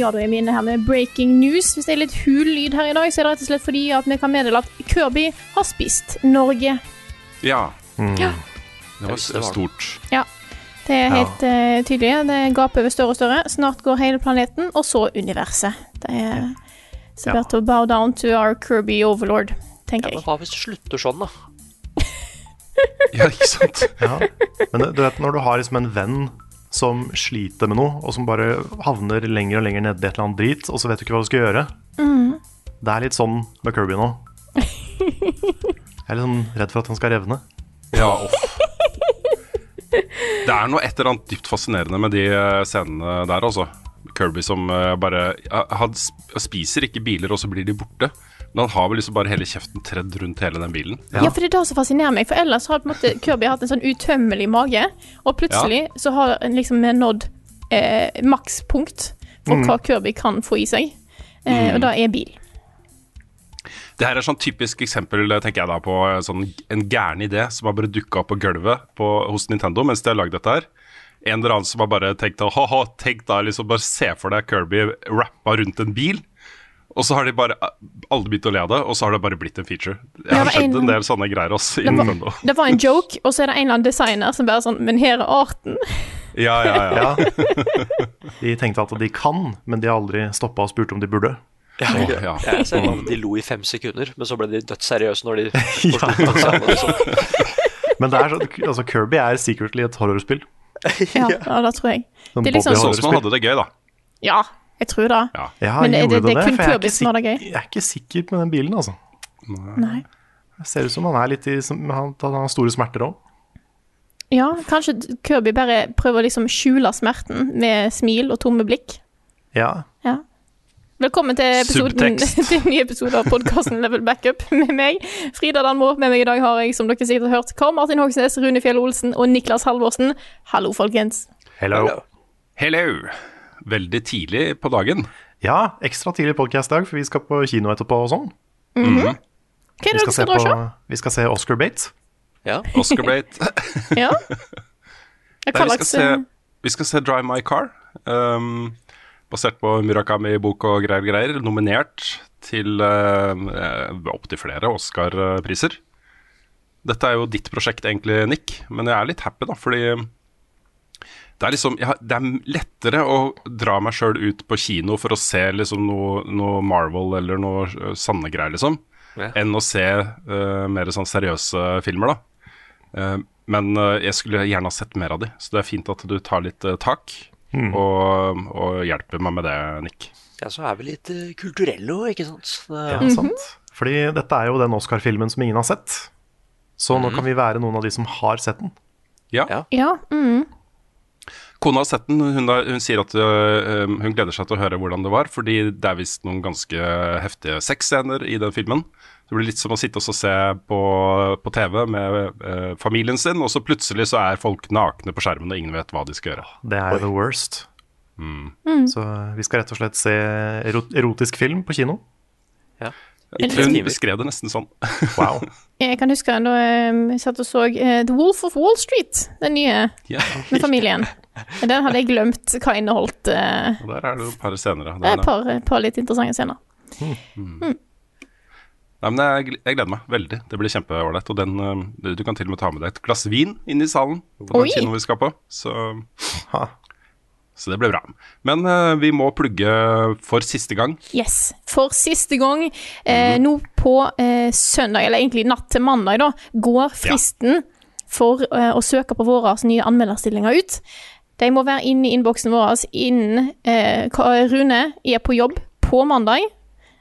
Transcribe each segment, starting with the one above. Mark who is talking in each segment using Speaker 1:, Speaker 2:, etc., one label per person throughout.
Speaker 1: Ja, da er vi inne her med breaking news. Hvis det er litt hul lyd her i dag, så er det rett og slett fordi at vi kan meddele at Kirby har spist Norge.
Speaker 2: Ja.
Speaker 1: Ja.
Speaker 2: Det var stort.
Speaker 1: Ja. Det er helt eh, tydelig. Det gaper over større og større. Snart går hele planeten, og så universet. Det er så
Speaker 3: Ja.
Speaker 1: å bow down to our Kirby overlord, tenker jeg.
Speaker 3: Ja, men hva hvis det slutter sånn, da?
Speaker 2: Ja, ikke sant?
Speaker 4: Ja. Men du vet når du har liksom en venn som sliter med noe, og som bare havner lenger og lenger nedi et eller annet drit, og så vet du ikke hva du skal gjøre. Det er litt sånn med Kirby nå. Jeg er litt sånn redd for at han skal revne.
Speaker 2: Ja, off. Det er noe et eller annet dypt fascinerende med de eh, scenene der, altså. Kirby som eh, bare Han spiser ikke biler, og så blir de borte. Men han har vel liksom bare hele kjeften tredd rundt hele den bilen.
Speaker 1: Ja. for det er det som fascinerer meg. For ellers har på en måte Kirby hatt en sånn utømmelig mage, og plutselig så har en liksom nådd eh, makspunkt for
Speaker 2: Mm.
Speaker 1: hva Kirby kan få i seg, eh, og da er bil.
Speaker 2: Det her er sånn typisk eksempel tenker jeg da på eh, sånn, en gæren idé som har bare dukka opp på gulvet på, hos Nintendo mens de har lagd dette her. En eller annen som har bare tenkt ha-ha, tenk da liksom bare se for deg Kirby rappa rundt en bil. Og så har de bare alle begynt å le av det, og så har det bare blitt en feature. Jeg har sett
Speaker 1: en-
Speaker 2: en del sånne greier også i
Speaker 1: Det var,
Speaker 2: Nintendo.
Speaker 1: det var en joke, og så er det en eller annen designer som bare sånn Men her er arten.
Speaker 2: Ja, ja, ja.
Speaker 4: Ja. De tenkte at de kan, men de har aldri stoppa og spurt om de burde.
Speaker 3: Ja, jeg,
Speaker 2: ja.
Speaker 3: jeg ser at de lo i fem sekunder, men så ble de dødsseriøse når de
Speaker 4: Ja.
Speaker 3: forsto.
Speaker 4: Men det er så, altså Kirby er secretly et horrorspill.
Speaker 1: Ja, ja, det tror jeg.
Speaker 4: Sånn
Speaker 1: Det er liksom
Speaker 4: Bobby
Speaker 2: ut som han hadde det gøy, da.
Speaker 1: Ja, jeg tror det.
Speaker 4: Ja,
Speaker 1: Men det- det- det er kun som har det
Speaker 4: er
Speaker 1: gøy.
Speaker 4: Jeg er ikke sikker på den bilen, altså.
Speaker 1: Nei.
Speaker 4: Det ser ut som han er litt i som- han, han har store smerter òg.
Speaker 1: Ja, kanskje Kirby bare prøver å liksom skjule smerten med smil og tomme blikk.
Speaker 4: Ja.
Speaker 1: Ja. Velkommen til, episoden, til en ny episode av podkasten Level Backup med meg. Frida Danmo. Med meg i dag har jeg, som dere sikkert har hørt, Karl Martin Hogsnes, Rune Fjell Olsen og Niklas Halvorsen. Hallo, folkens.
Speaker 4: Hello.
Speaker 2: Hello. Veldig tidlig på dagen.
Speaker 4: Ja, ekstra tidlig podkast-dag, for vi skal på kino etterpå og sånn.
Speaker 1: Hva er
Speaker 4: Vi
Speaker 1: det dere
Speaker 4: skal se,
Speaker 1: dra og se?
Speaker 4: på, vi skal se Oscar Bate.
Speaker 3: Ja.
Speaker 2: Oscar Bate.
Speaker 1: Ja. Der,
Speaker 2: vi, skal se,
Speaker 1: eh,
Speaker 2: vi skal se Drive My Car. Um, basert på Murakami-bok og greier, greier. Nominert til uh, opptil flere Oscar-priser. Dette er jo ditt prosjekt egentlig, Nick, men jeg er litt happy, da, fordi det er liksom ja, Det er lettere å dra meg sjøl ut på kino for å se liksom noe, noe Marvel eller noe uh, sanne greier, liksom,
Speaker 3: Ja.
Speaker 2: enn å se uh, mer sånn seriøse filmer, da. Uh, men uh, jeg skulle gjerne ha sett mer av de, så det er fint at du tar litt eh, tak og, og hjelper meg med det, Nick.
Speaker 3: ja, så er vi litt uh, kulturelle òg, ikke sant?
Speaker 4: Ja, sant? Fordi dette er jo den Oscar-filmen som ingen har sett. Så nå kan vi være noen av de som har sett den.
Speaker 2: Ja.
Speaker 3: Ja.
Speaker 1: Ja. Mm.
Speaker 2: Kona har sett den. Hun, da, hun sier at uh, hun gleder seg til å høre hvordan det var, fordi det er visst noen ganske heftige sexscener i den filmen. Det blir litt som å sitte og se på, på TV med uh, familien sin, og så plutselig så er folk nakne på skjermen, og ingen vet hva de skal gjøre.
Speaker 4: Det er the worst. Så vi skal rett og slett se ero erotisk film på kino.
Speaker 3: ja.
Speaker 2: Hun beskrev det nesten sånn.
Speaker 4: Wow.
Speaker 1: Jeg kan huske da eh, jeg satt og så eh, The Wolf of Wall Street, den nye
Speaker 2: ja.
Speaker 1: med familien. Den hadde jeg glemt hva inneholdt. Uh,
Speaker 2: Og der er det jo et par scener.
Speaker 1: er et par, par litt interessante scener.
Speaker 2: Nei, men jeg, jeg gleder meg veldig. Det blir kjempeålreit. Og den, du kan til og med ta med deg et glass vin inn i salen på den kinoen vi skal på. Så,
Speaker 4: Ha.
Speaker 2: Så det ble bra. Men uh, vi må plugge for siste gang.
Speaker 1: Yes. For siste gang, eh, nå på eh, søndag, eller egentlig natt til mandag, da, går fristen for eh, å søke på våre nye anmelderstillinger ut. De må være inne i innboksen vår innen eh, Rune er på jobb på mandag.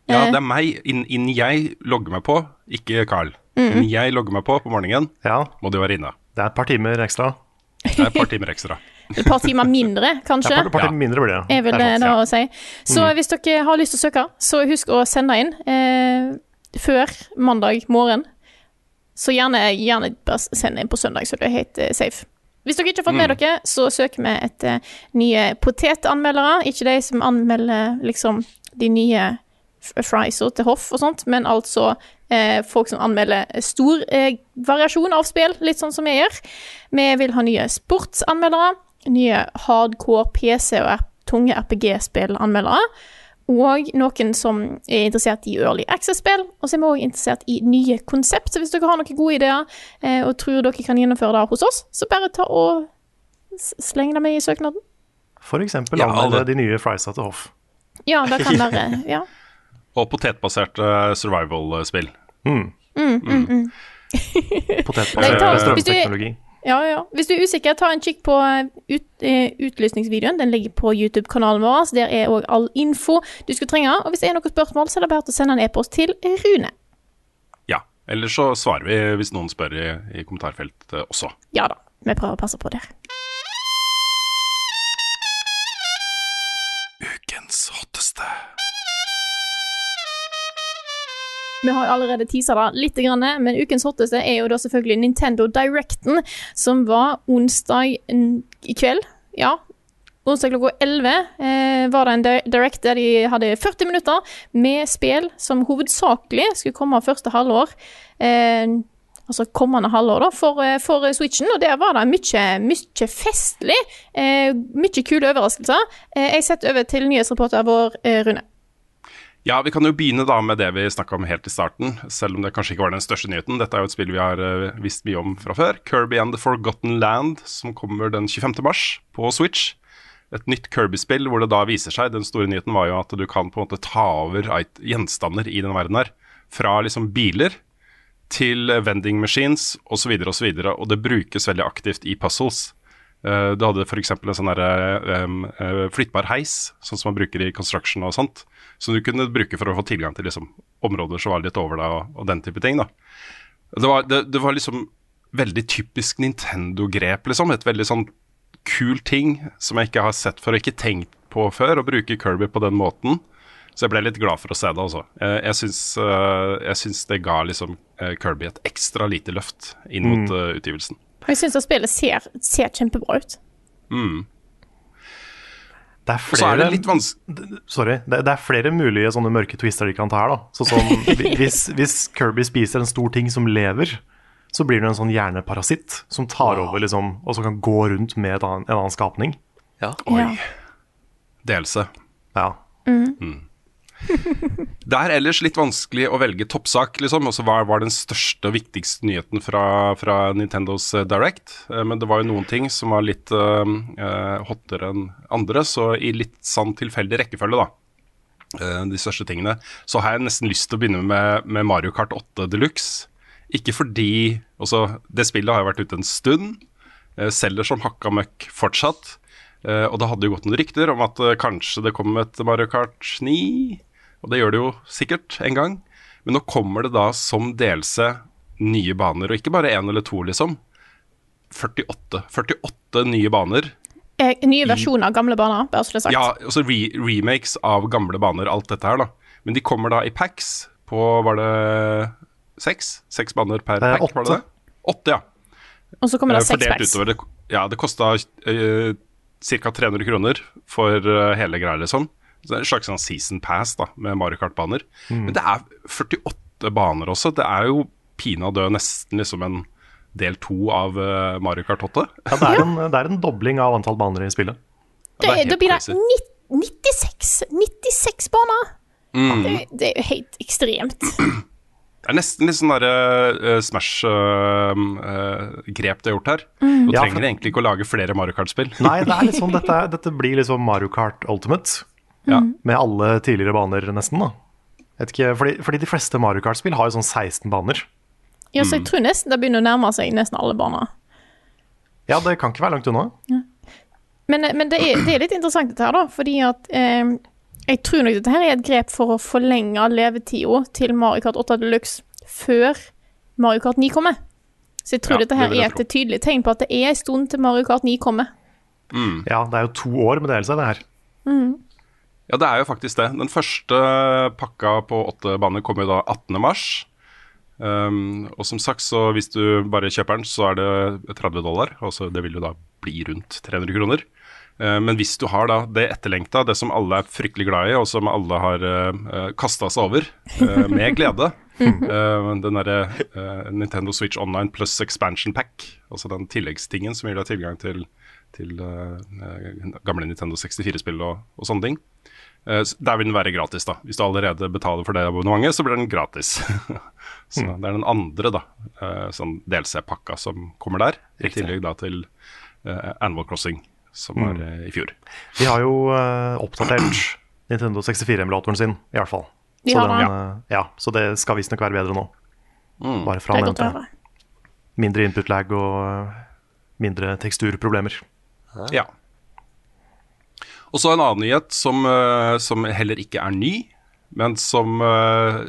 Speaker 2: Ja,
Speaker 1: Eh.
Speaker 2: det er meg. Innen inn jeg logger meg på, ikke Carl.
Speaker 1: Mm.
Speaker 2: Innen jeg logger meg på på morgenen,
Speaker 4: Ja,
Speaker 2: må du være inne.
Speaker 4: det er et par timer ekstra.
Speaker 2: Det er et par timer ekstra.
Speaker 1: Et par timer mindre, kanskje.
Speaker 4: et par, par
Speaker 2: Ja.
Speaker 4: timer mindre blir det.
Speaker 1: er vel
Speaker 4: Det er
Speaker 1: det å si. Så
Speaker 4: Mm.
Speaker 1: hvis dere har lyst til å søke, så husk å sende inn eh, før mandag morgen. Så gjerne, gjerne bare send inn på søndag, så det er helt eh, safe. Hvis dere ikke har fått med dere, så søker vi etter nye potetanmeldere. Ikke de som anmelder liksom de nye friesa til hoff og sånt, men altså eh, folk som anmelder stor eh, variasjon av spill, litt sånn som vi gjør. Vi vil ha nye sportsanmeldere, nye hardcore PC og tunge RPG-spillanmeldere. Og noen som er interessert i Early Access-spill. Og så er vi òg interessert i nye konsept. Så hvis dere har noen gode ideer eh, og tror dere kan gjennomføre det hos oss, så bare ta og sleng det med i søknaden.
Speaker 4: For eksempel
Speaker 2: Ja, alle-
Speaker 4: de nye friesa til hoff.
Speaker 1: Ja, det kan være Ja.
Speaker 2: Og potetbaserte survival-spill.
Speaker 4: Potetbasert
Speaker 1: Mm, mm,
Speaker 4: eh,
Speaker 1: hvis
Speaker 4: strømteknologi.
Speaker 1: Ja, ja. Hvis du er usikker, ta en kikk på eh, ut, eh, utlysningsvideoen. Den ligger på YouTube-kanalen vår. Så der er òg all info du skulle trenge. Og hvis det er noen spørsmål, så er det bare å sende en e-post til Rune.
Speaker 2: Ja. Eller så svarer vi hvis noen spør i, i kommentarfeltet også.
Speaker 1: Ja da. Vi prøver å passe på der. Vi har allerede teasa det litt, men ukens hotteste er jo da selvfølgelig Nintendo Directen, som var onsdag i kveld. Ja, onsdag klokka 11 eh, var det en direct der de hadde 40 minutter med spill som hovedsakelig skulle komme første halvår. Eh, altså kommende halvår, da, for, eh, for Switchen. Og der var det mye, mye festlig. Eh, mye kule overraskelser. Eh, jeg setter over til nyhetsreporter vår, eh, Rune.
Speaker 2: Ja, vi kan jo begynne da med det vi snakka om helt i starten, selv om det kanskje ikke var den største nyheten. Dette er jo et spill vi har eh, visst mye om fra før. Kirby and the Forgotten Land, som kommer den 25. mars på Switch. Et nytt Kirby-spill hvor det da viser seg Den store nyheten var jo at du kan på en måte ta over gjenstander i den verden her. Fra liksom biler til vending machines osv. osv. Og, og det brukes veldig aktivt i puzzles. Eh, du hadde f.eks. en sånn der, eh, flyttbar heis, sånn som man bruker i construction og sånt. Som du kunne bruke for å få tilgang til liksom, områder som var litt over deg, og, og den type ting. da. Det var, det, det var liksom veldig typisk Nintendo-grep, liksom. Et veldig sånn kul ting som jeg ikke har sett før og ikke tenkt på før, å bruke Kirby på den måten. Så jeg ble litt glad for å se det, altså. Eh, Jeg syns, eh, jeg syns det ga liksom eh, Kirby et ekstra lite løft inn mot mm. utgivelsen.
Speaker 1: Jeg syns at spillet ser, ser kjempebra ut.
Speaker 4: Det er
Speaker 2: flere, så er det litt vanskelig
Speaker 4: sorry, det, det er flere mulige sånne mørke twister de kan ta her. da. Så sånn, hvis, hvis Kirby spiser en stor ting som lever, så blir det en sånn hjerneparasitt som tar over, liksom, og som kan gå rundt med annen, en annen skapning.
Speaker 3: Ja.
Speaker 2: Oi.
Speaker 1: Ja.
Speaker 2: Delelse.
Speaker 4: Ja.
Speaker 2: Det er ellers litt vanskelig å velge toppsak, liksom. Også hva var den største og viktigste nyheten fra, fra Nintendos eh, Direct? Eh, Men det var jo noen ting som var litt eh, hottere enn andre, så i litt sann tilfeldig rekkefølge, da. de største tingene. Så har jeg nesten lyst til å begynne med, med Mario Kart 8 Deluxe. Ikke fordi altså, Det spillet har jo vært ute en stund. eh, selger som hakka møkk fortsatt. Og det hadde jo gått noen rykter om at kanskje det kom et Mario Kart 9. Og det gjør det jo sikkert en gang. Men nå kommer det da som delelse nye baner, og ikke bare én eller to, liksom. 48. 48 nye baner.
Speaker 1: Eh, nye versjoner av gamle baner, bare så det er sagt.
Speaker 2: Ja, også re remakes av gamle baner, alt dette her, da. Men de kommer da i packs på, var det seks? Seks baner per
Speaker 4: pack,
Speaker 2: pack, var det det? Åtte, ja.
Speaker 1: Og så kommer det
Speaker 2: Eh,
Speaker 1: seks packs.
Speaker 2: utover. Ja, det kosta uh, ca. 300 kroner for uh, hele greia, liksom. Så det er en slags sånn season pass da, med Mario Kart-baner.
Speaker 4: Mm.
Speaker 2: Men det er 48 baner også. Det er jo pinadø nesten liksom en del to av eh, Mario Kart 8.
Speaker 4: Ja, det, er en, det er en dobling av antall baner i spillet.
Speaker 2: Ja, det
Speaker 1: Det,
Speaker 2: er
Speaker 1: da blir det 96, 96 baner!
Speaker 2: Mm.
Speaker 1: Det, det er jo helt ekstremt.
Speaker 2: Det er nesten litt sånn derre Smash-grep de har gjort her. Nå
Speaker 4: Ja,
Speaker 2: trenger
Speaker 4: for-
Speaker 2: egentlig ikke å lage flere Mario Kart-spill.
Speaker 4: Nei, det er litt sånn, dette, dette blir liksom Mario Kart Ultimate.
Speaker 2: Ja.
Speaker 4: Med alle tidligere baner, nesten. da Vet ikke, fordi, fordi de fleste Mario Kart-spill har jo sånn 16 baner.
Speaker 1: Ja,
Speaker 2: Mm.
Speaker 1: så jeg tror nesten det begynner å nærme seg nesten alle baner.
Speaker 4: Ja, det kan ikke være langt unna.
Speaker 1: Men, men det, er, det er litt interessant dette her, da, fordi at eh, jeg tror nok dette her er et grep for å forlenge levetida til Mario Kart 8 Deluxe før Mario Kart 9 kommer. Så jeg tror
Speaker 2: Ja,
Speaker 1: dette her
Speaker 2: det
Speaker 1: er et tydelig tegn på at det er en stund til Mario Kart 9 kommer.
Speaker 4: Ja, det er jo to år med DLC, det her.
Speaker 2: Ja, det er jo faktisk det. Den første pakka på åtte baner kommer jo da 18. mars. Um, og som sagt, så hvis du bare kjøper den, så er det 30 dollar. Altså det vil jo da bli rundt 300 kroner. Uh, men hvis du har da det etterlengta, det som alle er fryktelig glad i, og som alle har uh, kasta seg over uh, med glede, uh, den derre Nintendo Switch Online pluss expansion pack, altså den tilleggstingen som gir deg tilgang til, til gamle Nintendo 64-spill og, og sånne ting. Eh, Der vil den være gratis, da. Hvis du allerede betaler for det abonnementet, så blir den gratis. så det er den andre, da, eh, sånn DLC-pakka som kommer der. I tillegg da til uh, Animal Crossing, som var uh, i fjor.
Speaker 4: De har jo uh, oppdatert Nintendo 64-emulatoren sin, i hvert fall.
Speaker 1: De
Speaker 4: så, den,
Speaker 1: det.
Speaker 4: ja, så det skal visstnok være bedre nå. Bare fra nevnte. Mindre input-lag og eh, mindre teksturproblemer.
Speaker 2: Ja. Og så en annen nyhet som, eh, som heller ikke er ny, men som eh,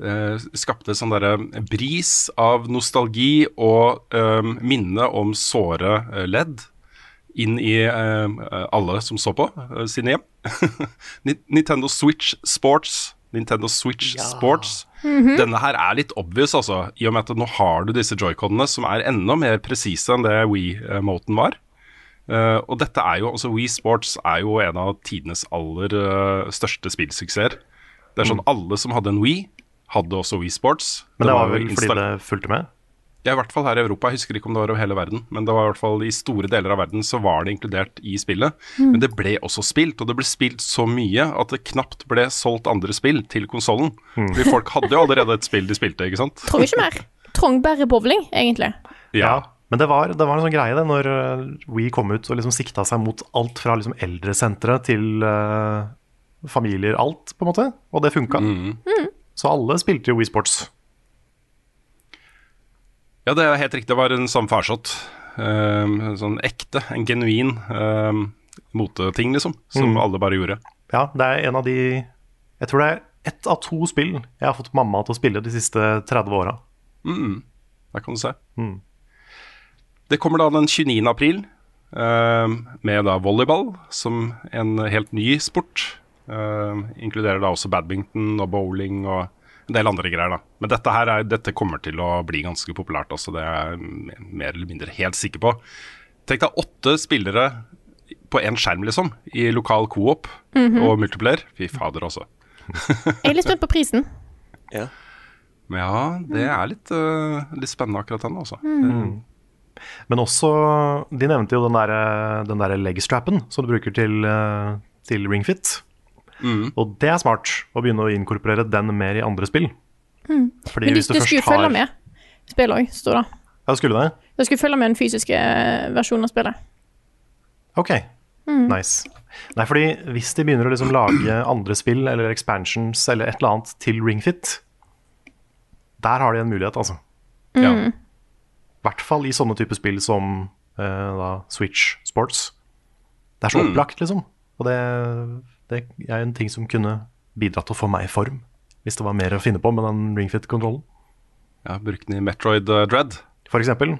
Speaker 2: eh, skapte sånn derre bris av nostalgi og minne om såre ledd inn i alle som så på sine hjem. Nintendo Switch Sports. Nintendo Switch Sports. Denne her er litt obvious, altså, i og med at nå har du disse joyconene som er enda mer presise enn det Wii-moten var. Eh, og dette er jo, altså Wii Sports er jo en av tidenes aller uh, største spillsuksesser. Det er sånn alle som hadde en Wii, hadde også Wii Sports.
Speaker 4: Men det var
Speaker 2: jo
Speaker 4: vel fordi det fulgte med?
Speaker 2: Ja, i hvert fall her i Europa. Jeg husker ikke om det var over hele verden, men det var i hvert fall i store deler av verden så var det inkludert i spillet. Men det ble også spilt, og det ble spilt så mye at det knapt ble solgt andre spill til konsollen. Fordi folk hadde jo allerede et spill de spilte, ikke sant?
Speaker 1: Trong ikke mer. Trong bare bowling, egentlig.
Speaker 4: Ja. Men det var, det var en sånn greie det, når uh, We kom ut og liksom sikta seg mot alt fra liksom eldresentre til uh, familier, alt, på en måte. Og det funka. Så alle spilte jo We Sports.
Speaker 2: Ja, det er helt riktig. Det var en sånn farsott. Um, en sånn ekte, en genuin um, moteting, liksom. Som alle bare gjorde.
Speaker 4: Ja, det er en av de Jeg tror det er ett av to spill jeg har fått mamma til å spille de siste 30 åra.
Speaker 2: Der kan du se. Det kommer da den 29. april, um, med da volleyball som en helt ny sport. Um, inkluderer da også badminton og bowling og en del andre greier. da. Men dette her er, dette kommer til å bli ganske populært, altså. Det er jeg mer eller mindre helt sikker på. Tenk deg åtte spillere på én skjerm, liksom, i lokal coop og multiplayer. Fy fader, altså.
Speaker 1: Jeg er litt spent på prisen.
Speaker 3: Ja.
Speaker 2: Men ja, det er litt, uh, litt spennende akkurat den, altså.
Speaker 4: Men også De nevnte jo den der, der legstrappen som du bruker til, eh, til ringfit. Og det er smart å begynne å inkorporere den mer i andre spill. Fordi
Speaker 1: Men det,
Speaker 4: hvis du først
Speaker 1: skulle
Speaker 4: har-
Speaker 1: følge med spillet òg, står det.
Speaker 4: Ja, skulle det?
Speaker 1: Det skulle følge med den fysiske eh, versjonen av spillet.
Speaker 4: Ok, nice. Nei, fordi hvis de begynner å liksom lage andre spill eller expansions eller et eller annet til ringfit, der har de en mulighet, altså.
Speaker 2: Ja.
Speaker 4: I hvert fall i sånne typer spill som uh, da Switch Sports. Det er så opplagt, liksom. Og det, det er en ting som kunne bidratt til å få meg i form. Hvis det var mer å finne på med den ringfit-kontrollen,
Speaker 2: ja Brukt den i Metroid uh, Dread.
Speaker 4: for eksempel.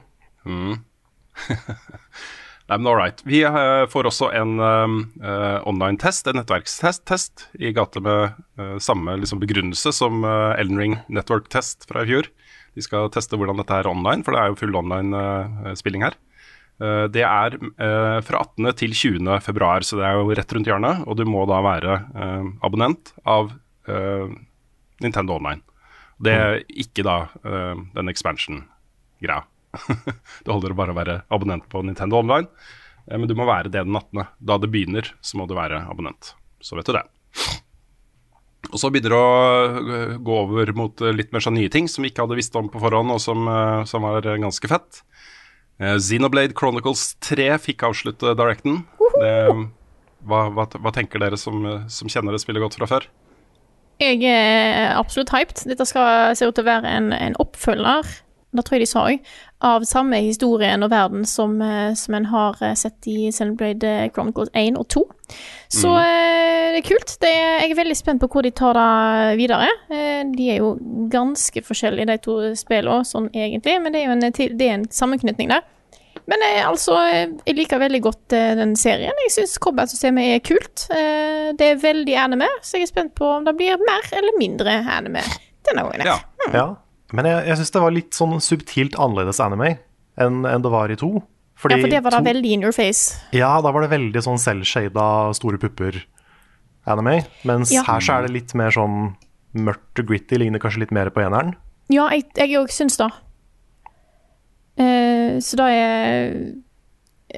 Speaker 2: Nei, men all right. Vi uh, får også en uh, online-test, en nettverkstest, i gate med samme liksom, begrunnelse som Elden Ring Network-test fra i fjor. De skal teste hvordan dette er online, for det er jo full online-spilling her. Eh, det er eh, fra 18. til 20. februar, så det er jo rett rundt hjørnet. Og du må da være eh, abonnent av eh, Nintendo Online. Det er ikke da eh, den expansion-greia. det holder å bare være abonnent på Nintendo Online. Eh, Men du må være det den 18. Da det begynner, så må du være abonnent. Så vet du det. Og så begynner det å gå over mot øh, litt mer sånn nye ting som vi ikke hadde visst om på forhånd, og som, øh, som var øh, ganske fett. Eh, Xenoblade Chronicles 3 fikk avslutte directen. Det, hva, hva, hva tenker dere som, som kjenner det spillet godt fra før?
Speaker 1: Jeg er absolutt hyped. Dette skal se ut til å være en, en oppfølger det tror jeg de sa òg, av samme historien og verden som, eh, som en har eh, sett i Celebrate Chronicles 1 og 2. Så mm. det er kult. Det er, jeg er veldig spent på hvor de tar det videre. Eh, de er jo ganske forskjellige, de to spillene, sånn egentlig, men det er jo en, det er en sammenknytning der. Men jeg, altså, jeg liker veldig godt eh, den serien. Jeg syns combat-systemet er kult. Eh, det er veldig anime, så jeg er spent på om det blir mer eller mindre anime denne gangen.
Speaker 2: Ja.
Speaker 4: Ja. Men jeg, jeg syns det var litt sånn subtilt annerledes anime enn enn det var i to. Fordi
Speaker 1: ja, for det var da
Speaker 4: to-
Speaker 1: veldig in your face.
Speaker 4: Ja, da var det veldig sånn selvshada store pupper-anime. Mens
Speaker 1: Ja.
Speaker 4: her så er det litt mer sånn mørkt og gritty, ligner kanskje litt mer på eneren.
Speaker 1: Ja, jeg, òg syns det. Uh, så det er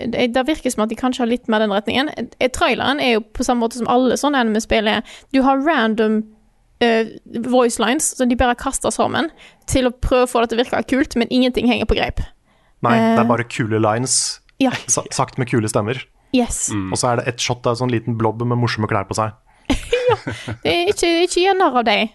Speaker 1: det, det virker som at de kanskje har litt mer den retningen. Eh, Traileren er jo på samme måte som alle sånne anime-spill er. Du har random eh, voice lines som de bare kaster sammen til å prøve å få det til å virke kult, men ingenting henger på greip.
Speaker 4: Nei, det
Speaker 1: Eh.
Speaker 4: er bare kule lines,
Speaker 1: Ja,
Speaker 4: sagt med kule stemmer.
Speaker 1: yes.
Speaker 4: Og så er det et shot av en sånn liten blob med morsomme klær på seg.
Speaker 1: Det er ikke, ikke gjør narr av dem.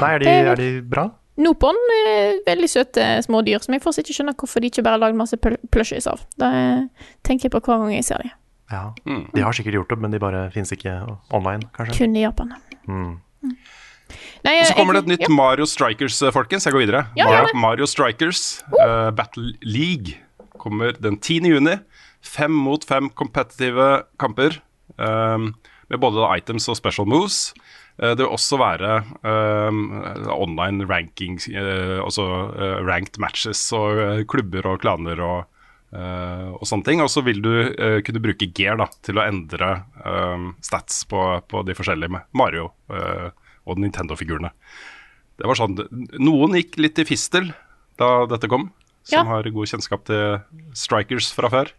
Speaker 4: Nei, er de,
Speaker 1: er-
Speaker 4: er de bra?
Speaker 1: Nopon er veldig søte små dyr, som jeg fortsatt ikke skjønner hvorfor de ikke bare har lagd masse plushies av. Det eh, tenker jeg på hver gang jeg ser dem.
Speaker 4: Ja. De har sikkert gjort det, men de bare fins ikke online, kanskje.
Speaker 1: Kun i Japan. Mm. Nei,
Speaker 2: Og så kommer det et nytt Mario Strikers, eh, folkens. Jeg går videre.
Speaker 1: Ja,
Speaker 2: Mario. Mario Strikers uh, Battle League kommer den 10. juni. Fem mot fem kompetitive kamper Um, med både items og special moves. Det vil også være um, online ranking, altså uh, ranked matches og uh, klubber og klaner og, og sånne ting. Og så vil du kunne bruke gear da, til å endre um, stats på, på de forskjellige Mario eh, og Nintendo-figurene. Det var sånn, Noen gikk litt i fistel da dette kom, som
Speaker 1: Ja.
Speaker 2: har god kjennskap til strikers fra før.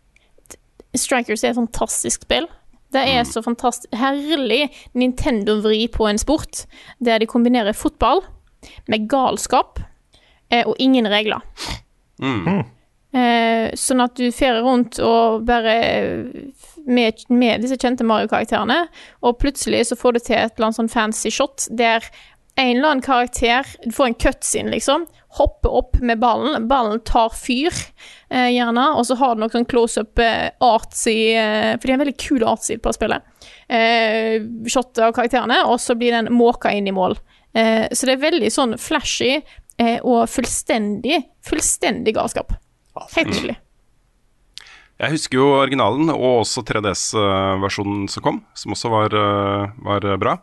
Speaker 1: Strikers er et fantastisk spill. Det er så fantastisk herlig Nintendo-vri på en sport, der de kombinerer fotball med galskap eh, og ingen regler. Eh, sånn at du fer rundt og bare med, med disse kjente Mario-karakterene, og plutselig så får du til et eller annet sånn fancy shot der en eller annen karakter Du får en cutscene, liksom. Hopper opp med ballen. Ballen tar fyr, eh, gjerne. Og så har du noe sånn close up eh, artsy eh, For de er veldig kule artsy på spillet. Eh, shot av karakterene, og så blir den måka inn i mål. Eh, så det er veldig sånn flashy eh, og fullstendig, fullstendig galskap. Helt nydelig.
Speaker 2: Jeg husker jo originalen og også 3DS-versjonen som kom, som også var, eh, var bra.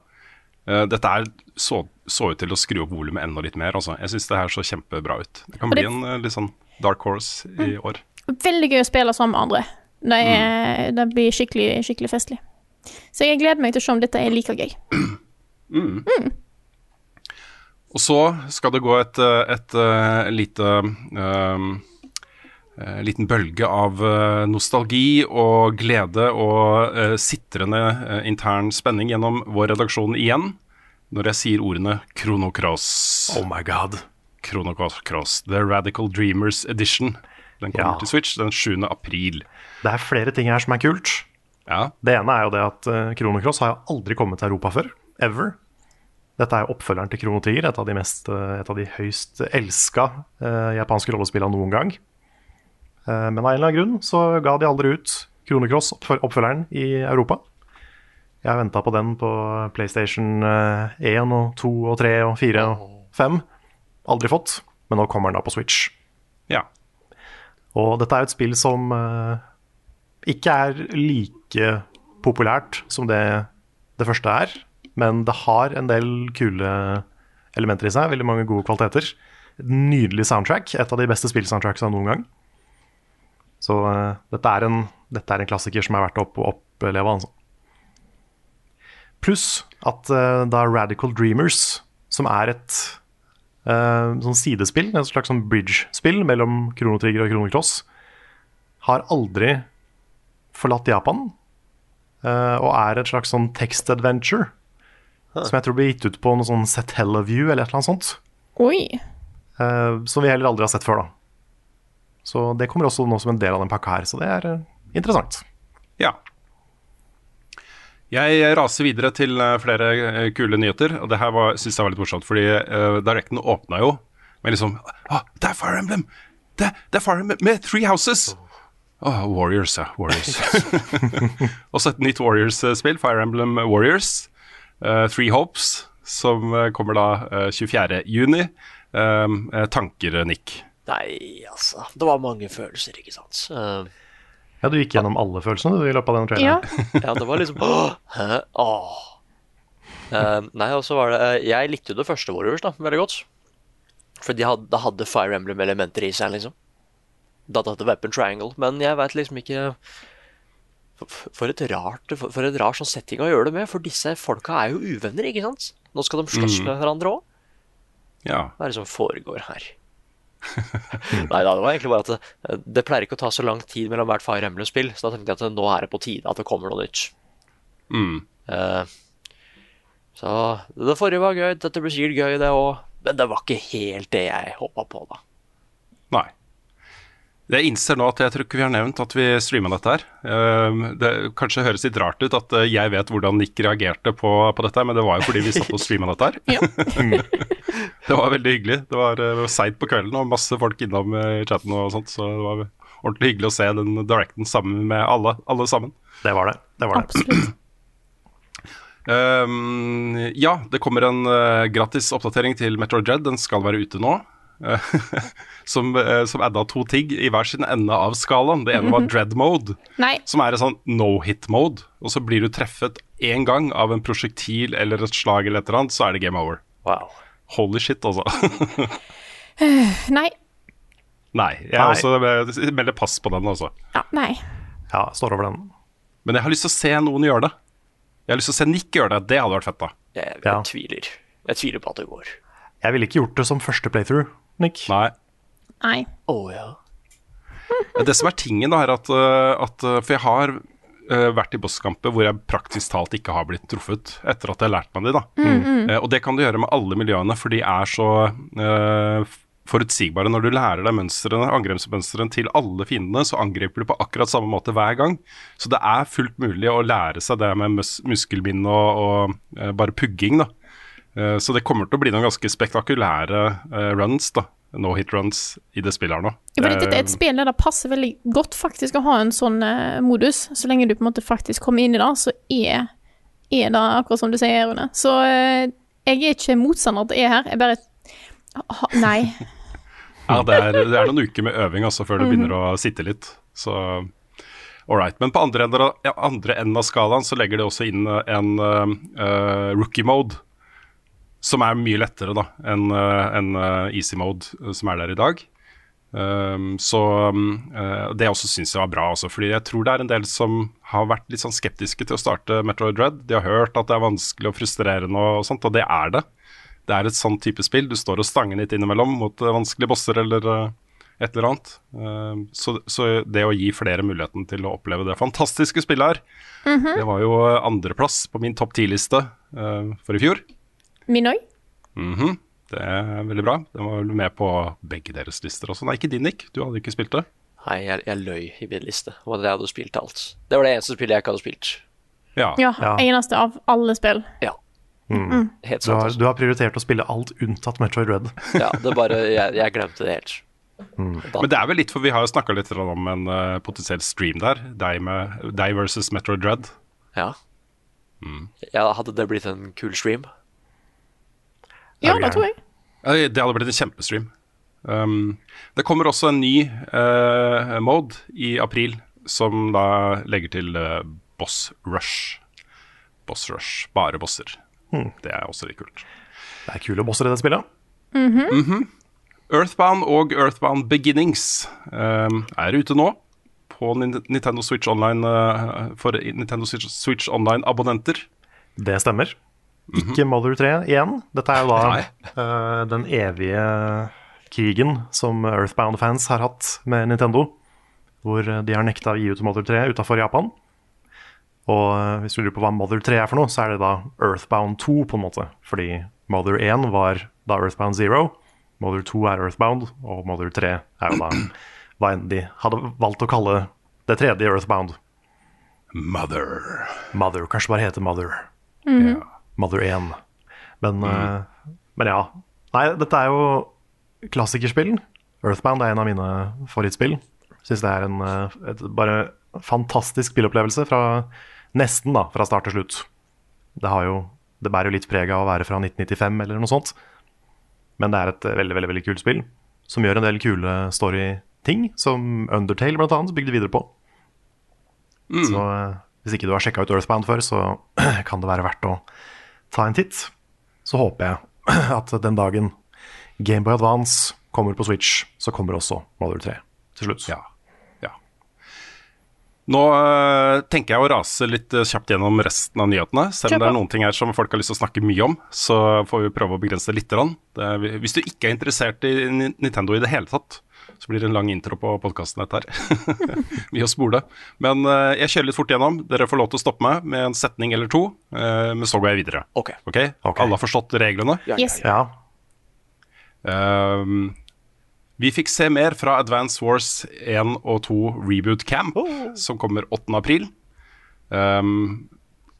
Speaker 2: Eh, Dette er, så, så ut til å skru opp volumet enda litt mer. Altså. Jeg syns det her så kjempebra ut. Det kan bli en eh, litt sånn dark horse i år.
Speaker 1: Veldig gøy å spille sammen med andre. Det, er, det blir skikkelig, skikkelig festlig. Så jeg gleder meg til å se om dette er like gøy.
Speaker 2: Og så skal det gå et, et, et, eh, lite um, eh, liten bølge av eh, nostalgi og glede og eh, sitrende eh, intern spenning gjennom vår redaksjon igjen, når jeg sier ordene Kronokross.
Speaker 4: Oh my god.
Speaker 2: Kronokross, The Radical Dreamers Edition. Den kommer
Speaker 4: Ja.
Speaker 2: til Switch den 7. april.
Speaker 4: Det er flere ting her som er kult.
Speaker 2: Ja,
Speaker 4: Det ene er jo det at Chrono har jo aldri kommet til Europa før. Ever. Dette er oppfølgeren til Krono Tiger, et av de, mest, eh, et av de høyst elska eh, japanske rollespillene noen gang. Eh, men av en eller annen grunn så ga de aldri ut Kronecross-oppfølgeren i Europa. Jeg har venta på den på PlayStation eh, 1 og 2 og 3 og 4 og 5. Aldri fått, men nå kommer den da på Switch.
Speaker 2: ja.
Speaker 4: Og dette er jo et spill som eh, ikke er like populært som det det første er, men det har en del kule elementer i seg, veldig mange gode kvaliteter. Nydelig soundtrack, et av de beste spillsoundtracksene noen gang. Så uh, dette, er en, dette er en klassiker som er verdt å opp, oppleve, altså. Pluss at uh, da Radical Dreamers, som er et uh, sånn sidespill, et slags sånn bridge-spill mellom kronotrigger og kronokloss Cross, har aldri forlatt Japan, eh, og er et slags sånn text adventure, som jeg tror blir gitt ut på noe sånn Satellaview eller et eller annet sånt,
Speaker 1: Oi.
Speaker 4: eh, som vi heller aldri har sett før da. Så det kommer også nå som en del av den pakka her, så det er eh, interessant.
Speaker 2: Ja. Jeg raser videre til eh, flere eh, kule nyheter. Og det her syns jeg var litt morsomt, fordi uh, Directen åpna jo Men liksom ah, Det er Fire Emblem! Det, det er Fire Emblem med Three Houses! Oh, Warriors, ja. Warriors. Også et nytt Warriors-spill, Fire Emblem Warriors. Uh, Three Hopes, som kommer da uh, 24. juni. Um, tanker, Nick?
Speaker 3: Nei, altså. Det var mange følelser, ikke sant. Eh,
Speaker 4: Ja, du gikk gjennom alle følelsene du i løpet av den
Speaker 1: Ja.
Speaker 4: traileren.
Speaker 3: ja, det var liksom Åh? Åh. Uh, nei, og så var det uh, Jeg likte jo det første Warriors da, veldig godt. For de hadde, det hadde Fire Emblem-elementer i seg, liksom. Da hadde Weapon Triangle. Men jeg veit liksom ikke for, for et rart For, for et rar sånn setting å gjøre det med, for disse folka er jo uvenner, ikke sant? Nå skal de slåss med hverandre òg.
Speaker 2: Ja.
Speaker 3: Hva er det som foregår her? Nei da, det var egentlig bare at det, det pleier ikke å ta så lang tid mellom hvert Fire Emblem-spill, så da tenkte jeg at nå er det på tide at det kommer noe nytt.
Speaker 2: Mm.
Speaker 3: Eh, så det forrige var gøy, dette blir sikkert gøy, det òg. Men det var ikke helt det jeg håpa på, da.
Speaker 2: Nei. Jeg innser nå at jeg tror ikke vi har nevnt at vi streama dette her. Um, det kanskje høres litt rart ut at uh, jeg vet hvordan Nick reagerte på, på dette, men det var jo fordi vi satt og streama dette her. det var veldig hyggelig. Det var uh, seint på kvelden og masse folk innom uh, i chatten og sånt, så det var ordentlig hyggelig å se den directen sammen med alle, alle sammen.
Speaker 4: Det var det. det, var det.
Speaker 1: Absolutt.
Speaker 2: Um, ja, det kommer en uh, gratis oppdatering til Metro Jed. Den skal være ute nå. Som, uh, som adda to ting i hver sin ende av skalaen. Det ene var Dread Mode,
Speaker 1: Nei.
Speaker 2: som er en sånn no hit mode. Og så blir du treffet én gang av en prosjektil eller et slag eller et eller annet, så er det game over.
Speaker 3: Wow.
Speaker 2: Holy shit, altså.
Speaker 1: Nei.
Speaker 2: nei, jeg
Speaker 4: Nei.
Speaker 2: også eh, melder pass på den, altså.
Speaker 1: Ja, nei.
Speaker 4: Ja, står over den.
Speaker 2: Men jeg har lyst til å se noen gjøre det. Jeg har lyst til å se Nick gjøre det. Det hadde vært fett, da.
Speaker 3: Jeg, jeg,
Speaker 4: Ja.
Speaker 3: tviler. Jeg tviler på at det går.
Speaker 4: Jeg ville ikke gjort det som første playthrough, Nick.
Speaker 2: Nei.
Speaker 1: Nei.
Speaker 3: Oh, ja.
Speaker 2: Det som er tingen, da, er at, øh, at øh, For jeg har øh, vært i bosskamper hvor jeg praktisk talt ikke har blitt truffet etter at jeg har lært meg de, da. Eh, og det kan du gjøre med alle miljøene, for de er så uh, forutsigbare. Når du lærer deg mønstrene, angrepsmønstrene til alle fiendene, så angriper du på akkurat samme måte hver gang. Så det er fullt mulig å lære seg det med mus muskelbind og, og uh, bare pugging, da. Eh, så det kommer til å bli noen ganske spektakulære eh, runs, da. No hit runs i det spillet her nå.
Speaker 1: Ja, for dette er
Speaker 2: Eh,
Speaker 1: et spill der det passer veldig godt faktisk å ha en sånn eh, modus. Så lenge du på en måte faktisk kommer inn i det, så er, er det akkurat som du sier, Rune. Så eh, jeg er ikke motstander til er her. Jeg bare ha, Nei.
Speaker 2: Ja, det er, det er noen uker med øving altså, før det begynner å sitte litt. Så all right. Men på andre enden, av, ja, andre enden av skalaen så legger de også inn eh, en uh, rookie mode. Som er mye lettere da enn en eh, easy mode, eh, som er der i dag. Um, så eh, det også syns jeg var bra, også, fordi jeg tror det er en del som har vært litt sånn skeptiske til å starte Metroid Dread. De har hørt at det er vanskelig og frustrerende og sånt, og det er det. Det er et sånn type spill. Du står og stanger litt innimellom mot eh, vanskelige bosser eller eh, et eller annet. Eh, så, så det å gi flere muligheten til å oppleve det fantastiske spillet her, det var jo eh, andreplass på min topp ti-liste uh, for i fjor.
Speaker 1: Min òg.
Speaker 2: Mhm. Det er veldig bra. Den var vel med på begge deres lister også. Nei, ikke din, Nick. Du hadde ikke spilt det.
Speaker 3: Nei, jeg, jeg løy i min liste. Og jeg hadde spilt alt. Det var det eneste spillet jeg ikke hadde spilt.
Speaker 2: Ja.
Speaker 1: Ja,
Speaker 4: Ja.
Speaker 1: eneste av alle spill.
Speaker 3: Ja.
Speaker 4: Mm.
Speaker 3: Helt
Speaker 4: Du har, du har prioritert å spille alt unntatt Metroid Red.
Speaker 3: Ja, det bare Jeg, jeg glemte det helt.
Speaker 2: Men det er vel litt, for vi har jo snakka litt om en uh, potensiell stream der. Deg, med, deg versus Metroid Dread.
Speaker 3: Ja. ja. Hadde det blitt en kul stream?
Speaker 1: Ja, det tror jeg.
Speaker 2: Det hadde blitt en kjempestream. Um, det kommer også en ny uh, mode i april som da legger til uh, Boss Rush. Boss Rush. Bare bosser. Det er også litt kult.
Speaker 4: Det er kule bosser i det spillet.
Speaker 2: Earthbound og Earthbound Beginnings um, er ute nå på Nintendo Switch Online uh, for Nintendo Switch, Switch Online-abonnenter.
Speaker 4: Det stemmer. Ikke Mother 3 igjen. Dette er jo da eh, den evige krigen som Earthbound-fans har hatt med Nintendo. Hvor de har nekta å gi ut Mother 3 utafor Japan. Og eh, hvis du lurer på hva Mother 3 er for noe, så er det da Earthbound 2, på en måte. Fordi Mother 1 var da Earthbound Zero. Mother 2 er Earthbound, og Mother 3 er jo da hva enn de hadde valgt å kalle det tredje Earthbound.
Speaker 2: Mother.
Speaker 4: Mother. Kanskje bare heter Mother.
Speaker 2: Ja.
Speaker 4: Mother 1. Men, eh, men ja. Nei, dette er jo klassikerspill. Earthbound er en av mine favorittspill. Syns det er en eh, et, bare fantastisk spillopplevelse fra nesten da, fra start til slutt. Det, har jo, det bærer jo litt preg av å være fra 1995 eller noe sånt. Men det er et veldig veldig, veldig kult spill som gjør en del kule story-ting, som Undertale blant annet bygde videre på. Så eh, hvis ikke du har sjekka ut Earthbound før, så kan det være verdt å ta en titt. Så håper jeg at den dagen Gameboy Advance kommer på Switch, så kommer også Mother 3 til slutt.
Speaker 2: Ja. ja. Nå øh, tenker jeg å rase litt øh, kjapt gjennom resten av nyhetene. Selv om det er noen ting her som folk har lyst til å snakke mye om, så får vi prøve å begrense det litt. grann. Det hvis du ikke er interessert i Nintendo i det hele tatt, så blir det en lang intro på podkasten dette her. Mye å spole. Men uh, jeg kjører litt fort gjennom. Dere får lov til å stoppe meg med en setning eller to, Uh, men så går jeg videre.
Speaker 3: Ok.
Speaker 2: Ok? Alle har forstått reglene?
Speaker 1: Yes.
Speaker 4: Ja,
Speaker 2: Ehm, vi fikk se mer fra Advance Wars 1 og 2 Reboot Camp, som kommer 8. april. Ehm,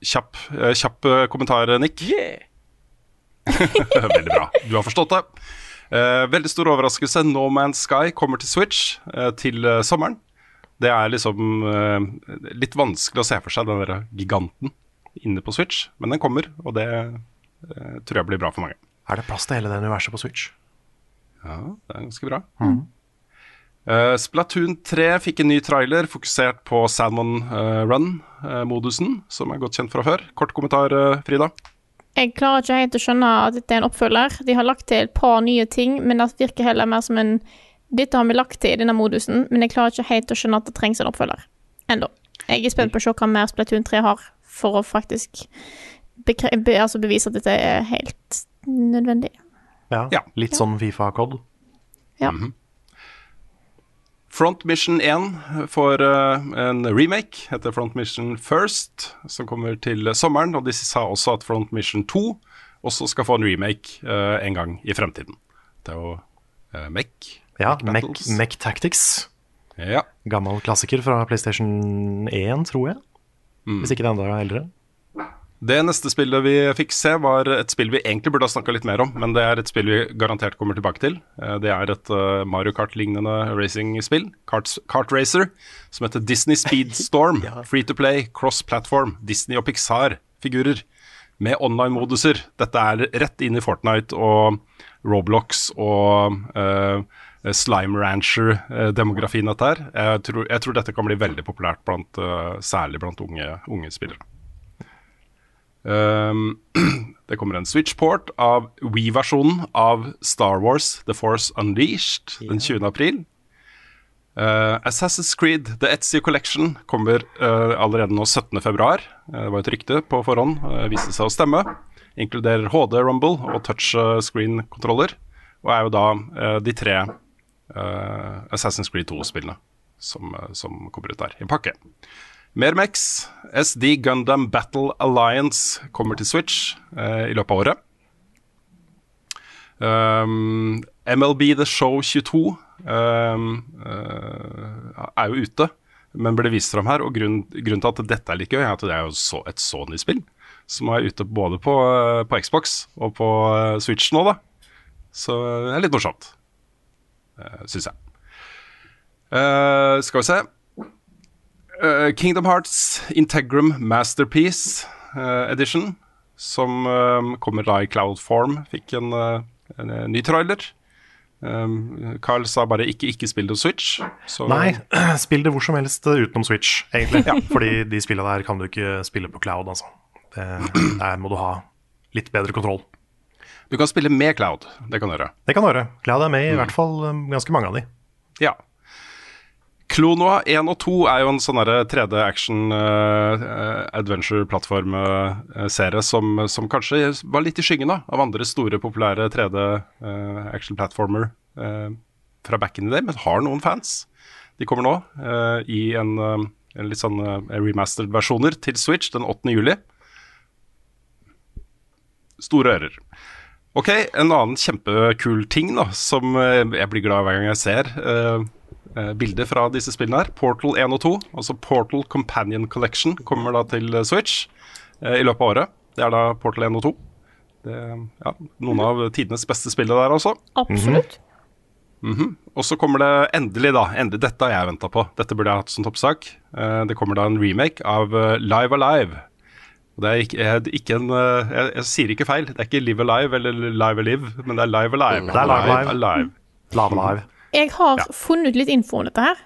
Speaker 2: kjapp, eh, kjapp kommentar, Nick. veldig bra. Du har forstått det. Eh, veldig stor overraskelse. No Man's Sky kommer til Switch eh, til eh, sommeren. Det er liksom litt vanskelig å se for seg den der giganten inne på Switch, men den kommer, og det tror jeg blir bra for mange.
Speaker 4: Er det plass til hele det universet på Switch?
Speaker 2: Ja, det er ganske bra. Eh, Splatoon 3 fikk en ny trailer fokusert på Salmon uh, Run-modusen, som er godt kjent fra før. Kort kommentar, Frida.
Speaker 1: Jeg klarer ikke helt å skjønne at dette er en oppfølger. De har lagt til et par nye ting, men det virker heller mer som en Dette har vi lagt til i denne modusen, men jeg klarer ikke helt å skjønne at det trengs en oppfølger. Ennå. Jeg er spent på å se hva mer Splatoon 3 har, for å faktisk bekre be altså bevise at dette er helt nødvendig.
Speaker 4: Ja,
Speaker 2: Ja.
Speaker 4: Litt sånn Fifa-kod.
Speaker 1: Ja.
Speaker 2: Front Mission 1 får eh, en remake, heter Front Mission First, som kommer til sommeren. Og de sa også at Front Mission 2 også skal få en remake eh, en gang i fremtiden. Det er jo uh, Mech.
Speaker 4: Ja,
Speaker 2: Mech
Speaker 4: Mech, Tactics.
Speaker 2: Ja.
Speaker 4: Gammel klassiker fra PlayStation 1, tror jeg. Hvis ikke det enda er eldre.
Speaker 2: Det neste spillet vi fikk se, var et spill vi egentlig burde ha snakka litt mer om, men det er et spill vi garantert kommer tilbake til. Eh, Det er et eh, Mario Kart-lignende racingspill, Kart, Kart Racer, som heter Disney Speedstorm. Free to play, cross-platform, Disney og Pixar-figurer med online-moduser. Dette er rett inn i Fortnite og Roblox og uh, Slime Rancher-demografien dette her. Jeg tror, jeg tror dette kan bli veldig populært, blant, uh, særlig blant unge, unge spillere. Um, det kommer en Switch-port av Wii-versjonen av Star Wars The Force Unleashed den 20. april. Uh, Assassin's Creed The Etsy Collection kommer uh, allerede nå 17. februar. Uh, det var et rykte på forhånd, uh, viste seg å stemme. Inkluderer HD Rumble og touchscreen-kontroller. Og er jo da de tre Assassin's Creed 2-spillene som, som kommer ut der i en pakke. Mer Mex. SD Gundam Battle Alliance kommer til Switch eh, i løpet av året. Um, MLB The Show 22 um, uh, er jo ute, men ble vist fram her. Og grunnen, grunnen til at dette er like gøy, er at det er jo så, et Sony-spill som er ute både på, eh, på Xbox og på eh, Switch nå, da. Så det er litt morsomt, uh, syns jeg. Uh, skal vi se. Eh, Kingdom Hearts Integrum Masterpiece uh, Edition, som uh, kommer da i cloud form, fikk en, en, ny trailer. Um, Carl sa bare ikke 'ikke spill det på Switch'. Så
Speaker 4: Nei, spill det hvor som helst uh, utenom Switch, egentlig. Fordi de spillene der kan du ikke spille på cloud, altså. Det, der må du ha litt bedre kontroll.
Speaker 2: du kan spille med cloud. Det kan du gjøre.
Speaker 4: Det kan du gjøre. Cloud er med i hvert fall ganske mange av de.
Speaker 2: Ja. Klonoa 1 og 2 er jo en sånn derre 3D action uh, adventure-plattform-serie som, som kanskje var litt i skyggen av andre store, populære 3D uh, action-plattformer uh, fra back in the day, men har noen fans. De kommer nå i en, en litt sånn remastered versjoner til Switch den 8. juli. Store ører. Ok, en annen kjempekul ting da, som jeg blir glad hver gang jeg ser. Uh, eh, bilder fra disse spillene her. Portal 1 og 2, altså Portal Companion Collection, kommer da til eh, Switch eh, i løpet av året. Det er da Portal 1 og 2. Det, ja, noen av tidenes beste spillere der også.
Speaker 1: Absolutt.
Speaker 2: Og så kommer det endelig, da. Endelig, dette har jeg venta på. Dette burde jeg hatt som toppsak. Eh, det kommer da en remake av eh, Live Alive. Og det er ikke, jeg, ikke en eh, jeg, jeg sier ikke feil. Det er ikke Live Alive eller Live Alive, men det er Live Alive.
Speaker 4: Det er Live Alive. Live Alive.
Speaker 1: Jeg har funnet ut litt info om dette her.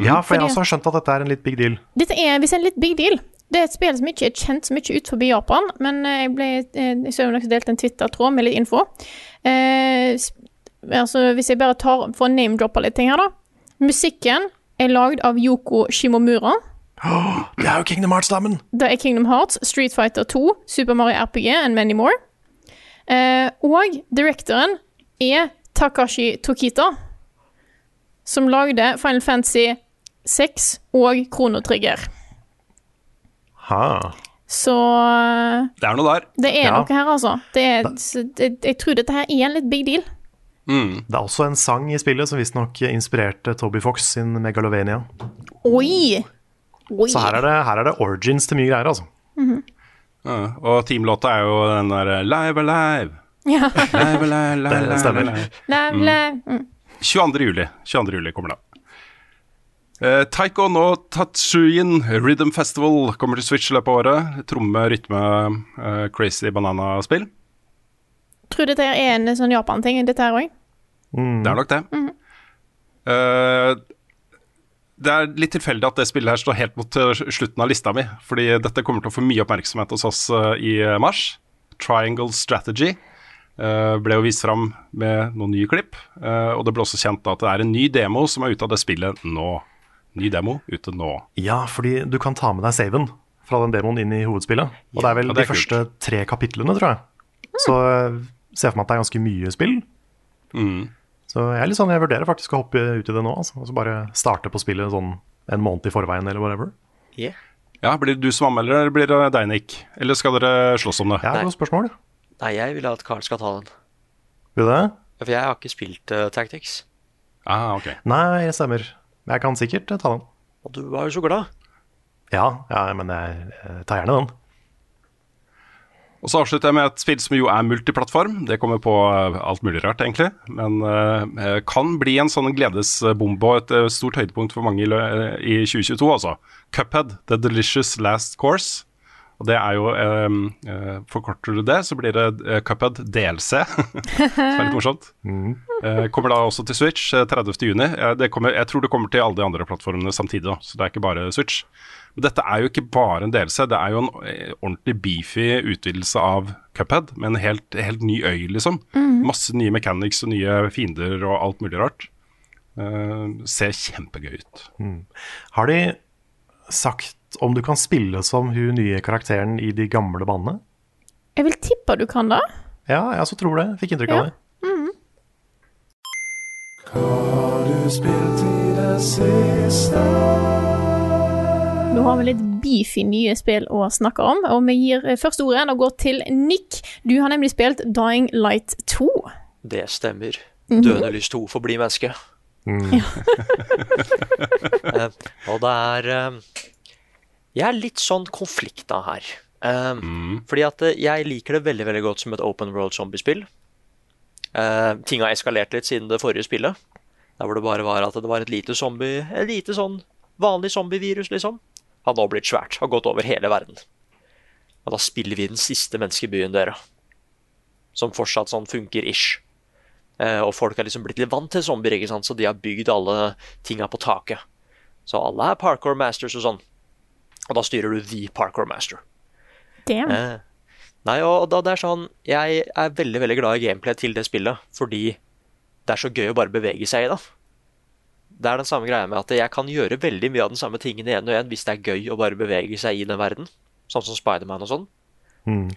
Speaker 4: Ja, for jeg også har skjønt at dette er en litt big deal.
Speaker 1: Dette er visst en litt big deal. Det er et spill som ikke er kjent så mye utenfor Japan, men eh, jeg ble eh, Jeg så dere delte en Twitter-tråd med litt info. Eh, altså, hvis jeg bare tar for å name-droppe litt ting her, da. Musikken er lagd av Yoko Shimomura.
Speaker 4: Det er jo Kingdom Hearts-damen!
Speaker 1: Det er Kingdom Hearts, Street Fighter 2, Super Mario RPG and many more. Eh, og directoren er Takashi Tokita, som lagde Final Fantasy 6 og Kronotrigger.
Speaker 4: Ha.
Speaker 1: Så eh,
Speaker 2: Det er noe der.
Speaker 1: det er
Speaker 4: Ja.
Speaker 1: noe her, altså. Det er, det, jeg tror dette her er en litt big deal.
Speaker 4: Det er også en sang i spillet som visstnok inspirerte Toby Fox sin Megalovania.
Speaker 1: Oi! Oi.
Speaker 4: Så her er det, her er det origins til mye greier, altså.
Speaker 2: Ja, og teamlåta er jo den der Live Alive.
Speaker 1: Ja.
Speaker 2: Live Alive, Live
Speaker 4: Alive.
Speaker 2: live, live.
Speaker 1: Mm.
Speaker 2: 22. juli. 22. juli kommer det. Uh, Taiko no Tatsuyin Rhythm Festival kommer til Switch i løpet av året. Tromme, rytme, eh, crazy banana-spill.
Speaker 1: Tror dette er en sånn Japan-ting, dette her òg.
Speaker 4: Mm.
Speaker 2: Det er nok det. Eh, det er litt tilfeldig at det spillet her står helt mot eh, slutten av lista mi, fordi dette kommer til å få mye oppmerksomhet hos oss eh, i mars. Triangle Strategy eh, ble jo vist fram med noen nye klipp, eh, og det ble også kjent da at det er en ny demo som er ute av det spillet nå. Ny demo ute nå.
Speaker 4: Ja, fordi du kan ta med deg saven fra den demoen inn i hovedspillet. Og det er vel
Speaker 2: Ja, det er
Speaker 4: de første tre kapitlene, tror jeg. Så eh, ser jeg for meg at det er ganske mye spill.
Speaker 2: Mm.
Speaker 4: Så jeg er litt sånn, jeg vurderer faktisk å hoppe ut i det nå. Altså. Og så bare starte på spillet sånn en måned i forveien, eller whatever.
Speaker 3: Yeah.
Speaker 2: Ja, Blir det du som anmelder, eller blir det deg, Nick? Eller skal dere slåss om det?
Speaker 4: Ja,
Speaker 3: Nei.
Speaker 4: godt spørsmål.
Speaker 3: Nei, jeg vil at Carl skal ta den.
Speaker 4: Vil du det?
Speaker 3: For jeg har ikke spilt uh, Tactics.
Speaker 2: Ah, ok.
Speaker 4: Nei, det stemmer. Men jeg kan sikkert eh, ta den.
Speaker 3: Og du var jo så glad.
Speaker 4: Ja, ja men jeg, jeg tar gjerne den.
Speaker 2: Og så avslutter jeg med et spill som jo er multiplattform. Det kommer på eh, alt mulig rart, egentlig. Men uh, kan bli en sånn gledesbombe og et eh, stort høydepunkt for mange i, eh, i 2022, altså. Cuphead, The Delicious Last Course. Og det er jo eh, eh, Forkorter du det, så blir det eh, Cuphead DLC. som er litt morsomt. Eh, kommer da også til Switch eh, 30.6. Eh, kommer- jeg tror det kommer til alle de andre plattformene samtidig, da, så det er ikke bare Switch. Men dette er jo ikke bare en DLC, det er jo en eh, ordentlig beefy utvidelse av Cuphead, med en helt, helt ny øy, liksom. Masse nye mechanics og nye fiender og alt mulig rart. Eh, ser kjempegøy ut.
Speaker 4: Har de sagt om du kan spille som hun nye karakteren i de gamle banene?
Speaker 1: Jeg vil tippe du kan det.
Speaker 4: Ja, jeg også tror det. Fikk inntrykk av
Speaker 1: det.
Speaker 4: Hva har du spilt i det. siste?
Speaker 1: Nå har vi litt beefy nye spill å snakke om, og vi gir første ordet og går til Nick. Du har nemlig spilt Dying Light 2.
Speaker 3: Det stemmer. Døende lyst 2 for bli menneske. uh, og det er eh, Jeg er litt sånn konflikta her. Eh, Fordi at eh, jeg liker det veldig veldig godt som et open world zombiespill. Uh, ting har eskalert litt siden det forrige spillet. Der hvor det bare var at det var et lite zombie Et lite sånn vanlig zombievirus, liksom. Har nå blitt svært. Har gått over hele verden. Og da spiller vi den siste menneskebyen, dere. Som fortsatt sånn funker ish. Uh, og folk har liksom blitt litt vant til zombier, ikke sant? så de har bygd alle tinga på taket. Så alle er parkour masters og sånn. Og da styrer du the parkour master.
Speaker 1: Damn.
Speaker 3: Eh, nei, og da det er sånn Jeg er veldig veldig glad i gameplay til det spillet, fordi det er så gøy å bare bevege seg i det. Det er den samme greia med at jeg kan gjøre veldig mye av den samme tingen igjen og igjen hvis det er gøy å bare bevege seg i den verden. Sånn som Spiderman og sånn.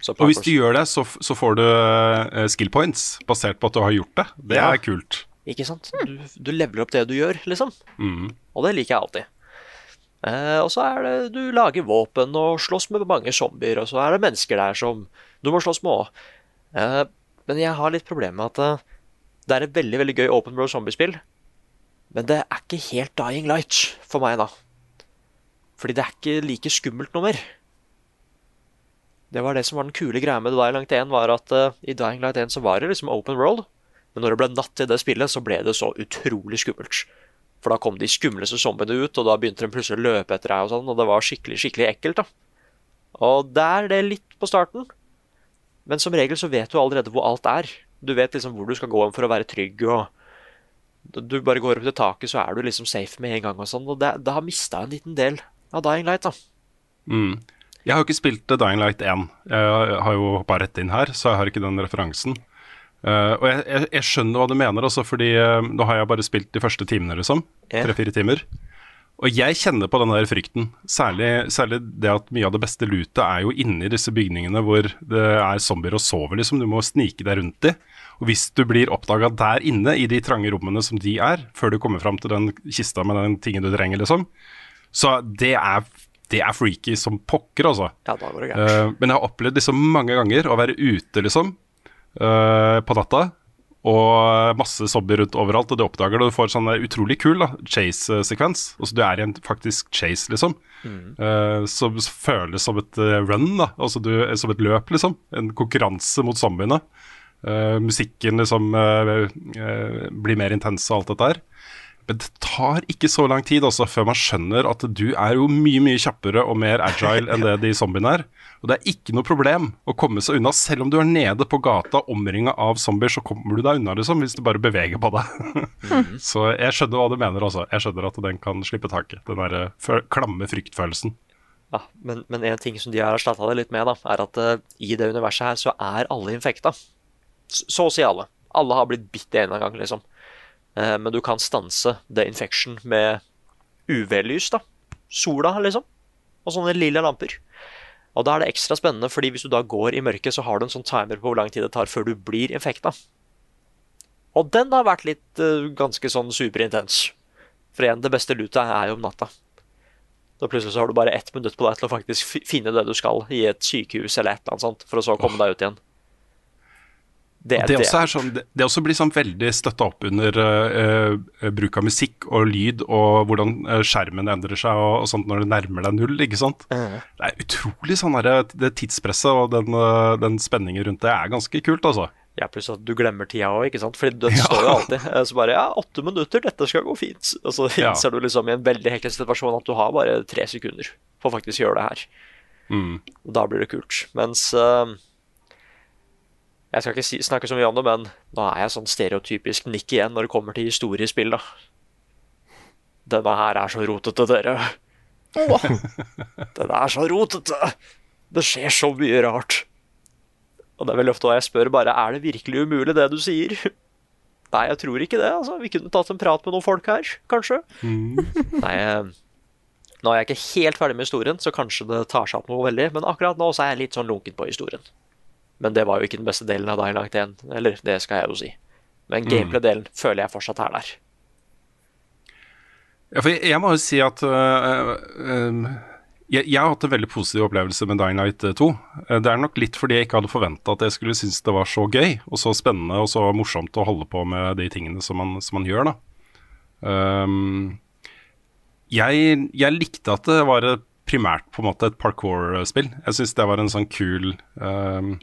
Speaker 3: Så
Speaker 2: Og hvis du gjør det, så, så får du eh, skill points basert på at du har gjort det. Det
Speaker 4: Ja.
Speaker 2: er kult.
Speaker 3: Ikke sant? Du, du leveler opp det du gjør, liksom. Og det liker jeg alltid. Eh, og så er det du lager våpen og slåss med mange zombier, og så er det mennesker der som du må slåss med òg. Eh, men jeg har litt problemer med at eh, det er et veldig veldig gøy open world zombiespill, men det er ikke helt Dying Light for meg, da. Fordi det er ikke like skummelt noe mer. Det var det som var den kule greia med Dying Light 1, var at eh, i Dying Light 1 så var det liksom open world, Men når det ble natt i det spillet, så ble det så utrolig skummelt. For da kom de skumleste zombiene ut, og da begynte de plutselig å løpe etter deg, og sånn, og det var skikkelig, skikkelig ekkelt. da. Og der det er litt på starten. Men som regel så vet du allerede hvor alt er. Du vet liksom hvor du skal gå for å være trygg, og du bare går opp til taket, så er du liksom safe med en gang, og sånn. Og det, har mista en liten del av Dying Light, da.
Speaker 2: Mm. Jeg har jo ikke spilt Dying Light 1. Jeg har jo hoppa rett inn her, så jeg har ikke den referansen. Uh, og jeg, jeg, jeg, skjønner hva du mener, også, fordi uh, nå har jeg bare spilt de første timene, liksom. Tre-fire timer. Og jeg kjenner på den der frykten. Særlig, særlig, det at mye av det beste lootet er jo inni disse bygningene hvor det er zombier og sover, liksom. Du må snike deg rundt i. Og hvis du blir oppdaga der inne, i de trange rommene som de er, før du kommer fram til den kista med den tingen du trenger, liksom, så det er det er freaky som pokker, altså.
Speaker 3: Ja, da går det gærent.
Speaker 2: Uh, men jeg har opplevd liksom mange ganger å være ute, liksom, på natta, og masse zombier rundt overalt, og du oppdager det. Og du får sånn utrolig kul da, chase-sekvens. Altså, du er i en faktisk chase, liksom. Mm. Uh, som føles som et run, da. Altså du, som et løp, liksom. En konkurranse mot zombiene. Uh, musikken liksom uh, blir mer intens og alt dette her. Men det tar ikke så lang tid også før man skjønner at du er jo mye mye kjappere og mer agile enn det de zombiene er. Og det er ikke noe problem å komme seg unna. Selv om du er nede på gata omringa av zombier, så kommer du deg unna liksom, hvis du bare beveger på deg. Mm. så jeg skjønner hva du mener også. Jeg skjønner at den kan slippe taket. Den der klamme fryktfølelsen.
Speaker 3: Ja, men, men, en ting som de har erstatta det litt med, da, er at uh, i det universet her så er alle infekta. Så å si alle. Alle har blitt bitt en gang, liksom. Eh, men du kan stanse the infection med UV-lys, da. Sola, liksom. Og sånne lilla lamper. Og da er det ekstra spennende, fordi hvis du da går i mørket, så har du en sånn timer på hvor lang tid det tar før du blir infekta. Og den har vært litt uh, ganske sånn superintens. For igjen, det beste luta er jo om natta. Så plutselig så har du bare ett minutt på deg til å faktisk finne det du skal i et sykehus eller et eller annet sånt, for å så komme deg ut igjen.
Speaker 2: Det, det, også er sånn, det, også blir sånn veldig støtta opp under uh, bruk av musikk og lyd, og hvordan uh, skjermen endrer seg og, og, sånt når det nærmer deg null. ikke sant? Mm. Det er utrolig sånn her, det tidspresset og den, den, spenningen rundt det er ganske kult, altså.
Speaker 3: Ja, pluss at du glemmer tida òg, ikke sant. Fordi det ja. står jo alltid så bare ja, åtte minutter, dette skal gå fint. Og så ja. innser du liksom i en veldig hektisk situasjon at du har bare tre sekunder for å faktisk gjøre det her. Mm. Og da blir det kult. Mens jeg skal ikke si, snakke så mye om det, men nå er jeg sånn stereotypisk nikk igjen når det kommer til historiespill, da. Denne her er så rotete, dere. Åh, Den er så rotete! Det skjer så mye rart. Og det er vel ofte da jeg spør bare er det virkelig umulig, det du sier. Nei, jeg tror ikke det. altså. Vi kunne tatt en prat med noen folk her, kanskje. Mm. Nei, eh, nå er jeg ikke helt ferdig med historien, så kanskje det tar seg opp noe veldig. Men akkurat nå så er jeg litt sånn lunken på historien. Men det var jo ikke den beste delen av Dying Light 1. Eller, det skal jeg jo si. Men gameplay-delen mm. føler jeg fortsatt er der.
Speaker 2: Ja, for jeg, jeg må jo si at uh, uh, jeg, jeg, har hatt en veldig positiv opplevelse med Dying Light 2. Uh, det er nok litt fordi jeg ikke hadde forventa at jeg skulle synes det var så gøy og så spennende og så morsomt å holde på med de tingene som man, som man gjør. da. Um, jeg, jeg, likte at det var primært på en måte et parkour-spill. Jeg syns det var en sånn kul um,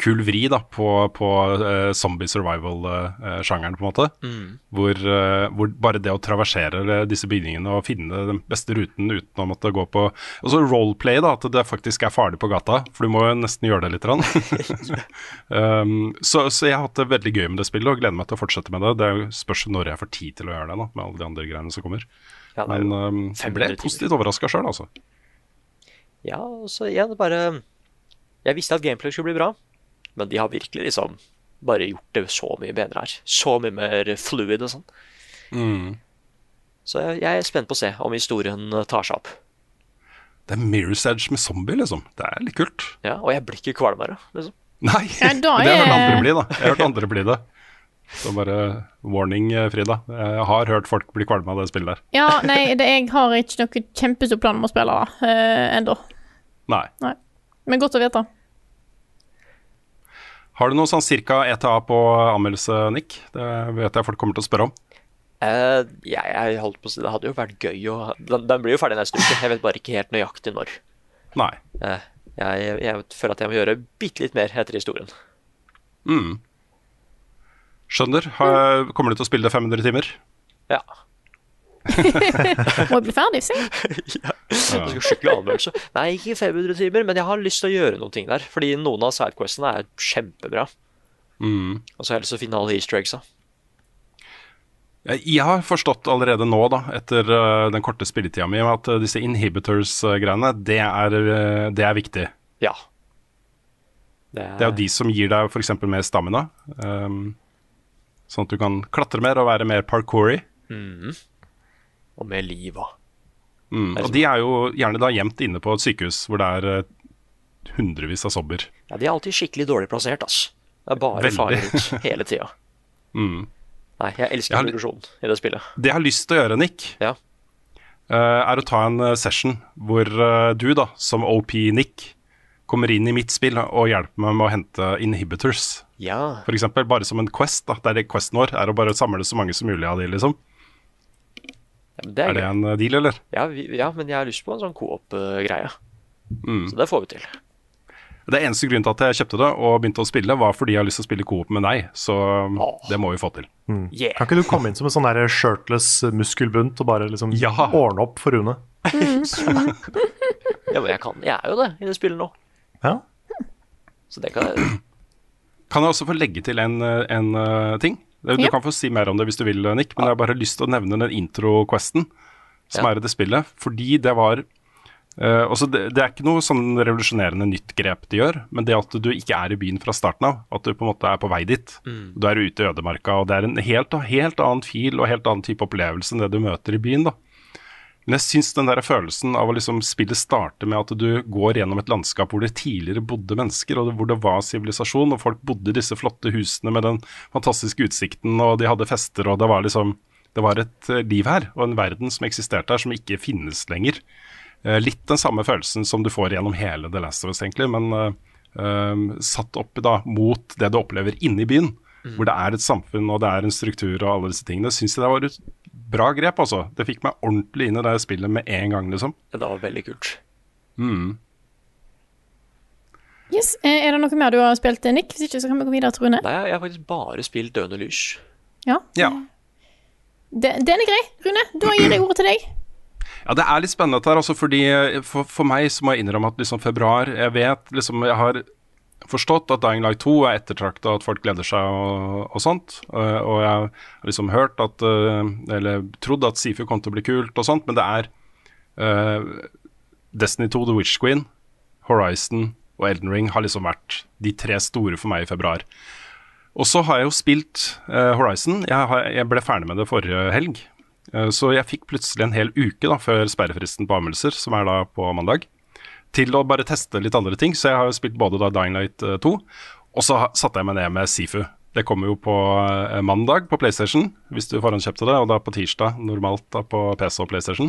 Speaker 2: kul vri da, på, på uh, zombie survival-sjangeren, uh, på en måte. Mm. Hvor, uh, hvor, bare det å traversere disse bygningene og finne den beste ruten uten å måtte gå på Og så roleplay, da, at det faktisk er farlig på gata, for du må jo nesten gjøre det litt. um, så, så, jeg har hatt det veldig gøy med det spillet og gleder meg til å fortsette med det. Det spørs når jeg får tid til å gjøre det, da, med alle de andre greiene som kommer. Ja, Men um, jeg ble positivt overraska sjøl, altså.
Speaker 3: Ja, så igjen, bare Jeg visste at gameplay skulle bli bra. Men de har virkelig liksom bare gjort det så mye bedre her. Så mye mer fluid og sånn. Mm. Så jeg, jeg, er spent på å se om historien tar seg opp.
Speaker 2: Det er Mirror's Edge med zombie, liksom. Det er litt kult.
Speaker 3: Ja, Og jeg blir ikke kvalmere, liksom.
Speaker 2: Nei, ja, det har jeg hørt andre bli, da. Jeg har hørt andre bli det. Så bare warning, Frida. Jeg har hørt folk bli kvalme av det spillet der.
Speaker 1: Ja, nei, det, jeg har ikke noen kjempestor plan om å spille da, uh, ennå.
Speaker 2: Nei.
Speaker 1: nei. Men godt å vite.
Speaker 2: Har du noe sånn cirka ETA på anmeldelse, Nick? Det vet jeg folk kommer til å spørre om.
Speaker 3: Uh, jeg, jeg holdt på å si Det hadde jo vært gøy å den, den, blir jo ferdig neste uke. Jeg vet bare ikke helt nøyaktig når.
Speaker 2: Nei.
Speaker 3: Uh, jeg, jeg, føler at jeg må gjøre bitte litt mer etter historien.
Speaker 2: Mm. Skjønner. Har, kommer du til å spille det 500 timer?
Speaker 3: Ja.
Speaker 1: Må bli ferdig, si.
Speaker 3: Jeg skal skikkelig anmeldelse. Nei, ikke 500 timer, men jeg har lyst til å gjøre noen ting der. Fordi noen av sidequestene er kjempebra.
Speaker 2: Mm.
Speaker 3: Og så har jeg lyst til å finne alle easter eggsa.
Speaker 2: Jeg har forstått allerede nå, da, etter eh, den korte spilletida mi, at eh, disse inhibitors-greiene, det, eh, det er viktig.
Speaker 3: Ja. Det er,
Speaker 2: Det er jo de som gir deg f.eks. mer stamina. Um, sånn at du kan klatre mer og være mer parkoury.
Speaker 3: Og med liva.
Speaker 2: Mm. Og de er jo gjerne da gjemt inne på et sykehus hvor det er eh, hundrevis av zombier.
Speaker 3: Ja, de er alltid skikkelig dårlig plassert, ass. Det er bare
Speaker 2: Veldig.
Speaker 3: farer ut hele tida.
Speaker 2: Mm.
Speaker 3: Nei, jeg elsker
Speaker 2: Jeg har-
Speaker 3: i det spillet.
Speaker 2: Det jeg har lyst til å gjøre, Nick,
Speaker 3: Ja.
Speaker 2: eh, er å ta en eh, session hvor du, da, som OP Nick, kommer inn i mitt spill og hjelper meg med å hente inhibitors.
Speaker 3: Ja.
Speaker 2: For eksempel, bare som en quest. da, Der questen vår er å bare samle så mange som mulig av de, liksom.
Speaker 3: Ja men det er,
Speaker 2: Er det en eh, deal, eller?
Speaker 3: Ja, vi, ja, men jeg har lyst på en sånn coop-greie.
Speaker 2: Mm.
Speaker 3: Så det får vi til.
Speaker 2: Det eneste grunnen til at jeg kjøpte det og begynte å spille, var fordi jeg har lyst til å spille coop med deg. Så
Speaker 3: Åh.
Speaker 2: det må vi få til.
Speaker 3: Yeah.
Speaker 4: Kan ikke du komme inn som en sånn der shirtless muskelbunt og bare liksom
Speaker 2: Ja.
Speaker 4: ordne opp for Rune?
Speaker 3: Ja, men jeg kan. Jeg er jo det i det spillet nå.
Speaker 4: Ja.
Speaker 3: Så det kan jeg
Speaker 2: Kan jeg også få legge til en, eh, en uh, ting? Du
Speaker 1: Ja.
Speaker 2: kan få si mer om det hvis du vil, Nick, men jeg har bare lyst til å nevne den intro-questen som
Speaker 3: Ja.
Speaker 2: er i det spillet. Fordi det var uh, også det, det er ikke noe sånn revolusjonerende nytt grep de gjør, men det at du ikke er i byen fra starten av, at du på en måte er på vei dit. Du er ute i ødemarka, og det er en helt, helt annen fil og helt annen type opplevelse enn det du møter i byen. da. Men jeg syns den der følelsen av å liksom spillet starte med at du går gjennom et landskap hvor det tidligere bodde mennesker, og hvor det var sivilisasjon, og folk bodde i disse flotte husene med den fantastiske utsikten, og de hadde fester, og det var liksom Det var et eh, liv her, og en verden som eksisterte her, som ikke finnes lenger. Eh, litt den samme følelsen som du får gjennom hele The Last of Us, egentlig, men eh, satt opp da mot det du opplever inne i byen. Hvor det er et samfunn og det er en struktur og alle disse tingene. Syns jeg det var et bra grep, altså. Det fikk meg ordentlig inn i det spillet med en gang, liksom.
Speaker 3: Det var veldig kult.
Speaker 2: Mm.
Speaker 1: Yes. eh, Er det noe mer du har spilt, Nick? Hvis ikke, så kan vi gå videre til Rune.
Speaker 3: Nei, jeg har faktisk bare spilt Døende lys.
Speaker 1: Ja.
Speaker 2: Ja.
Speaker 1: Den, den er grei. Rune, da gir jeg ordet til deg.
Speaker 2: Ja, det er litt spennende dette her, altså, fordi eh, for, for meg så må jeg innrømme at liksom februar Jeg vet liksom Jeg har forstått at Dying Light 2 er ettertrakta, at folk gleder seg og, og sånt. Og, og jeg har liksom hørt at uh, Eller trodd at Sifu kom til å bli kult og sånt, men det er uh, Destiny 2, The Witch Queen, Horizon og Elden Ring har liksom vært de tre store for meg i februar. Og så har jeg jo spilt Horizon. Jeg, har, jeg ble ferdig med det forrige helg. Så jeg fikk plutselig en hel uke da, før sperrefristen på anmeldelser, som er da på mandag, til å bare teste litt andre ting. Så jeg har jo spilt både da Dying Light eh, 2, og så satte jeg meg ned med Sifu. Det kommer jo på eh, mandag på PlayStation, hvis du forhåndskjøpte det, og da på tirsdag normalt da på PC og PlayStation.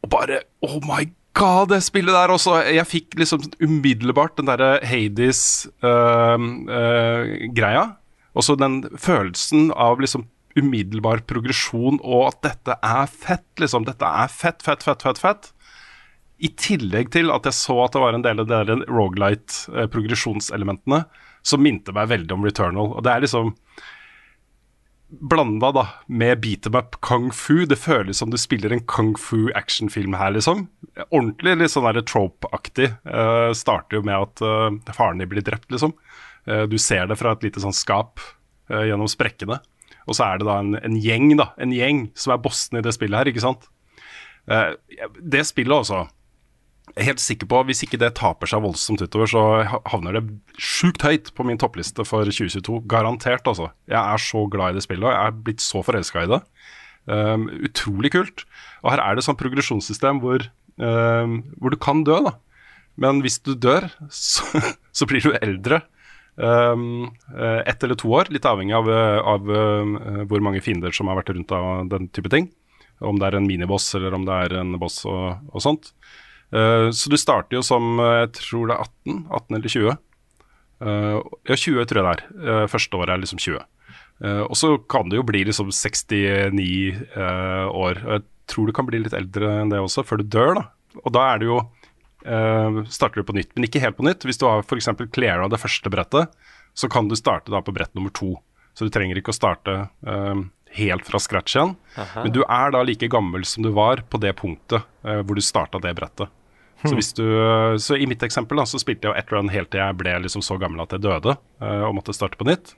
Speaker 2: Og bare Oh my god, det spillet der også! Jeg fikk liksom umiddelbart den derre Hades-greia. og så den følelsen av liksom umiddelbar progresjon, og at dette er fett, liksom. Dette er fett, fett, fett, fett. fett. I tillegg til at jeg så at det var en del av de der Rogalight-progresjonselementene som minte meg veldig om Returnal. Og det er liksom blanda da med beat em up kung fu. Det føles som du spiller en kung fu actionfilm her, liksom. Ordentlig litt sånn trope-aktig. Uh, starter jo med at uh, faren din blir drept, liksom. Uh, du ser det fra et lite sånn skap eh, gjennom sprekkene. Og så er det da en, en gjeng, da. En gjeng som er bossen i det spillet her, ikke sant. Eh, det spillet er helt sikker på, Hvis ikke det taper seg voldsomt utover, så havner det sjukt høyt på min toppliste for 2022. Garantert, altså. Jeg er så glad i det spillet, og jeg er blitt så forelska i det. Um, utrolig kult. Og her er det sånn progresjonssystem hvor, um, hvor du kan dø, da. Men hvis du dør, så, så blir du eldre. Um, ett eller to år, litt avhengig av, eh, av uh, hvor mange fiender som har vært rundt av den type ting. Om det er en miniboss eller om det er en boss og, og sånt. Eh, så du starter jo som eh, jeg tror det er 18, 18 eller 20. Eh, ja, 20 tror jeg det er. Første året er liksom 20. Eh, og så kan det jo bli liksom 69 eh, år. Jeg tror du kan bli litt eldre enn det også, før du dør, da. Og da er det jo starter du på nytt, men ikke helt på nytt. Hvis du har f.eks. cleara det første brettet, så kan du starte da på brett nummer to. Så du trenger ikke å starte helt fra scratch igjen. Men du er da like gammel som du var på det punktet eh, hvor du starta det brettet. Så, hvis du, så i mitt eksempel da, så spilte jeg jo ett run helt til jeg ble liksom så gammel at jeg døde uh, og måtte starte på nytt.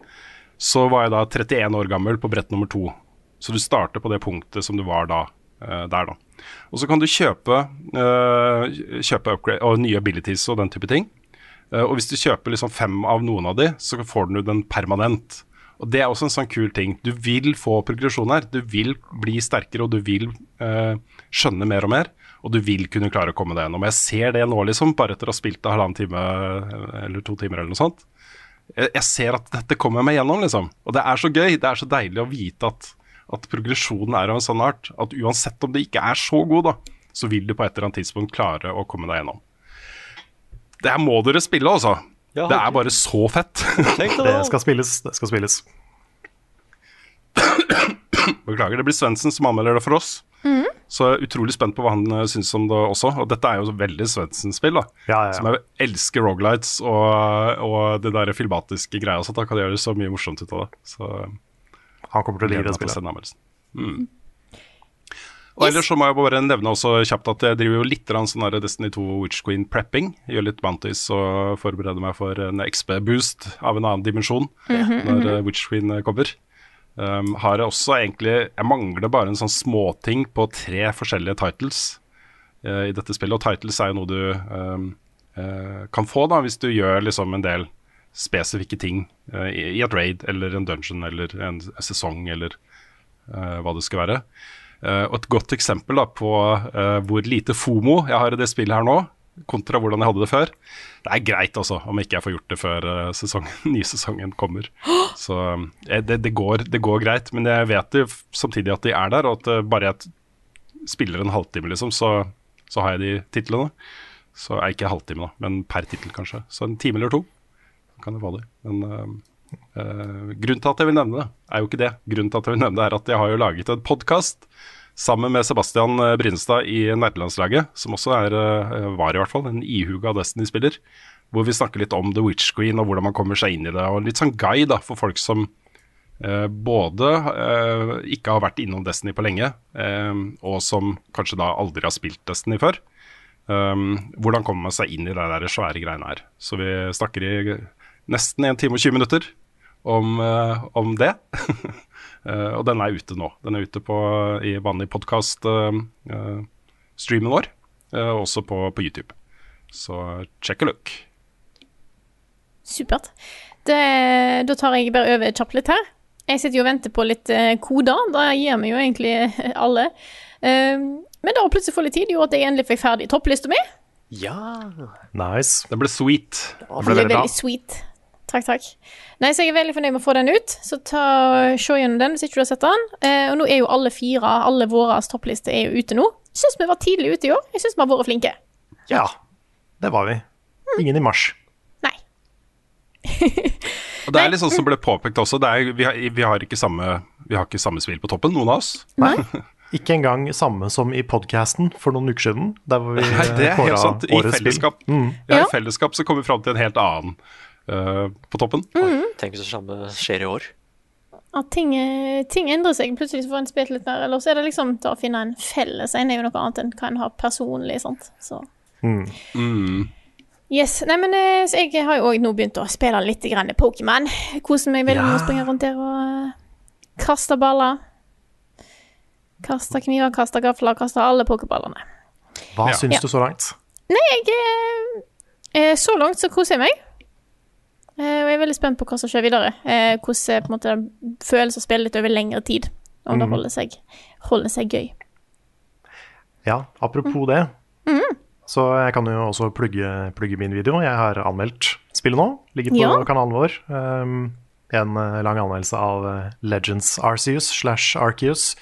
Speaker 2: Så var jeg da 31 år gammel på brett nummer to. Så du starter på det punktet som du var da. Uh, der da. Og så kan du kjøpe, uh, kjøpe upgrade, og nye abilities og den type ting. Og hvis du kjøper liksom fem av noen av de, så får du den permanent. Og Det er også en sånn kul ting. Du vil få progresjon her. Du vil bli sterkere, og du vil skjønne mer og mer. Og du vil kunne klare å komme deg gjennom. Jeg ser det nå, liksom, bare etter å ha spilt det halvannen time eller to timer eller noe sånt. Jeg, jeg ser at dette kommer jeg meg gjennom, liksom. Og det er så gøy. Det er så deilig å vite at, at progresjonen er av en sånn art at uansett om det ikke er så god, da, så vil du på et eller annet tidspunkt klare å komme deg gjennom. Det her må dere spille, altså.
Speaker 3: Ja,
Speaker 2: det er bare så fett.
Speaker 4: Det
Speaker 3: det.
Speaker 4: skal spilles. Det skal spilles.
Speaker 2: Beklager, det blir Svendsen som anmelder det for oss. Så jeg er utrolig spent på hva han uh, syns om det også. Og dette er jo veldig Svendsen-spill, da.
Speaker 4: Ja, ja,
Speaker 2: Som jeg elsker rogelights og, og det der filmatiske greia. Så da kan de gjøre så mye morsomt ut av det. Så
Speaker 4: Han kommer til å like det spillet.
Speaker 2: Mm. Og ellers så må jeg bare nevne også kjapt at jeg driver jo litt sånn der Destiny 2 Witch Queen prepping. Gjør litt bounties og forbereder meg for en XB-boost av en annen dimensjon når eh, Witch Queen eh, kommer. Um, har jeg også egentlig Jeg mangler bare en sånn småting på tre forskjellige titles uh, i dette spillet. Og titles er jo noe du um, uh, kan få da hvis du gjør liksom en del spesifikke ting uh, i, i et raid eller en dungeon eller en sesong eller hva det skal være. Og et godt eksempel da, på hvor lite FOMO jeg har i det spillet her nå, kontra hvordan jeg hadde det før. Det er greit altså, om ikke jeg får gjort det før uh, sesongen, nysesongen kommer. Så eh, det, det, går, det går greit, men jeg vet jo samtidig at de er der, og at eh, bare jeg spiller en halvtime, liksom, så, så har jeg de titlene. Så er ikke halvtime, da, men per tittel, kanskje. Så en time eller to kan det få det. Men øh, øh, grunnen til at jeg vil nevne det, er jo ikke det. Grunnen til at jeg vil nevne det, er at jeg har jo laget en podkast sammen med Sebastian Brynstad i nerdelandslaget, som også er, eh, var i hvert fall, en ihuga Destiny-spiller. Hvor vi snakker litt om The Witch Queen og hvordan man kommer seg inn i det. Og litt sånn guide da, for folk som eh, både eh, ikke har vært innom Destiny på lenge, eh, og som kanskje da aldri har spilt Destiny før. Um, hvordan kommer man seg inn i det der svære greiene her. Så vi snakker i nesten 1 time og 20 minutter om, eh, om det. Eh, og den er ute nå. Den er ute på, i vanlig podkast-streamen vår, eh, også på, på YouTube. Så check a look.
Speaker 1: Supert. Det, da tar jeg bare over kjapt litt her. Jeg sitter jo og venter på litt koder. Det gir vi jo egentlig alle. Men da å plutselig få litt tid gjorde at jeg endelig fikk ferdig topplista mi.
Speaker 3: Ja.
Speaker 4: Nice.
Speaker 2: Det ble sweet.
Speaker 4: Det
Speaker 1: Det
Speaker 4: ble veldig
Speaker 1: veldig sweet. Takk, takk. Nei, så jeg er veldig fornøyd med å få den ut. Så ta, se gjennom den hvis ikke du har sett den. Eh, og nå er jo alle fire, alle våre topplister er jo ute nå. Syns vi var tidlig ute i år. Jeg syns vi har vært flinke.
Speaker 4: Ja, det var vi. Ingen i mars.
Speaker 1: Nei.
Speaker 2: Og det er litt sånn som ble påpekt også, det er, vi, har, vi, har ikke samme, vi har ikke samme spill på toppen, noen av oss.
Speaker 4: Nei. Ikke engang samme som i podcasten for noen uker siden. Der hvor vi
Speaker 2: Nei, det er helt sant. I fellesskap,
Speaker 4: Mm.
Speaker 2: Ja. i fellesskap så kommer vi fram til en helt annen eh, på toppen.
Speaker 3: Tenk hvis det samme skjer i år.
Speaker 1: At ting, eh, ting endrer seg. Plutselig får en spilt litt mer. Eller så er det liksom Til å finne en felles en er jo noe annet enn hva en har personlig. sant? Så.
Speaker 2: Mm.
Speaker 1: Yes. Nei, men eh, så jeg har jo òg nå begynt å spille litt Pokémon. Koser meg veldig med å springe rundt der og kaste baller. Kaste kniver, kaste gafler, kaste alle pokéballene.
Speaker 4: Hva
Speaker 2: Ja.
Speaker 4: syns du så langt?
Speaker 1: Nei, Jeg Så langt så koser jeg meg. Eh, og jeg er veldig spent på hva som skjer videre. Eh, hvordan eh, på en måte føles å spille litt over lengre tid. Om det holder seg, holder seg gøy.
Speaker 4: Ja, apropos det. Så jeg kan jo også plugge, plugge min video. Jeg har anmeldt spillet nå. Ligger på
Speaker 1: Ja.
Speaker 4: kanalen vår. Um, en lang anmeldelse av Legends Arceus slash Arceus.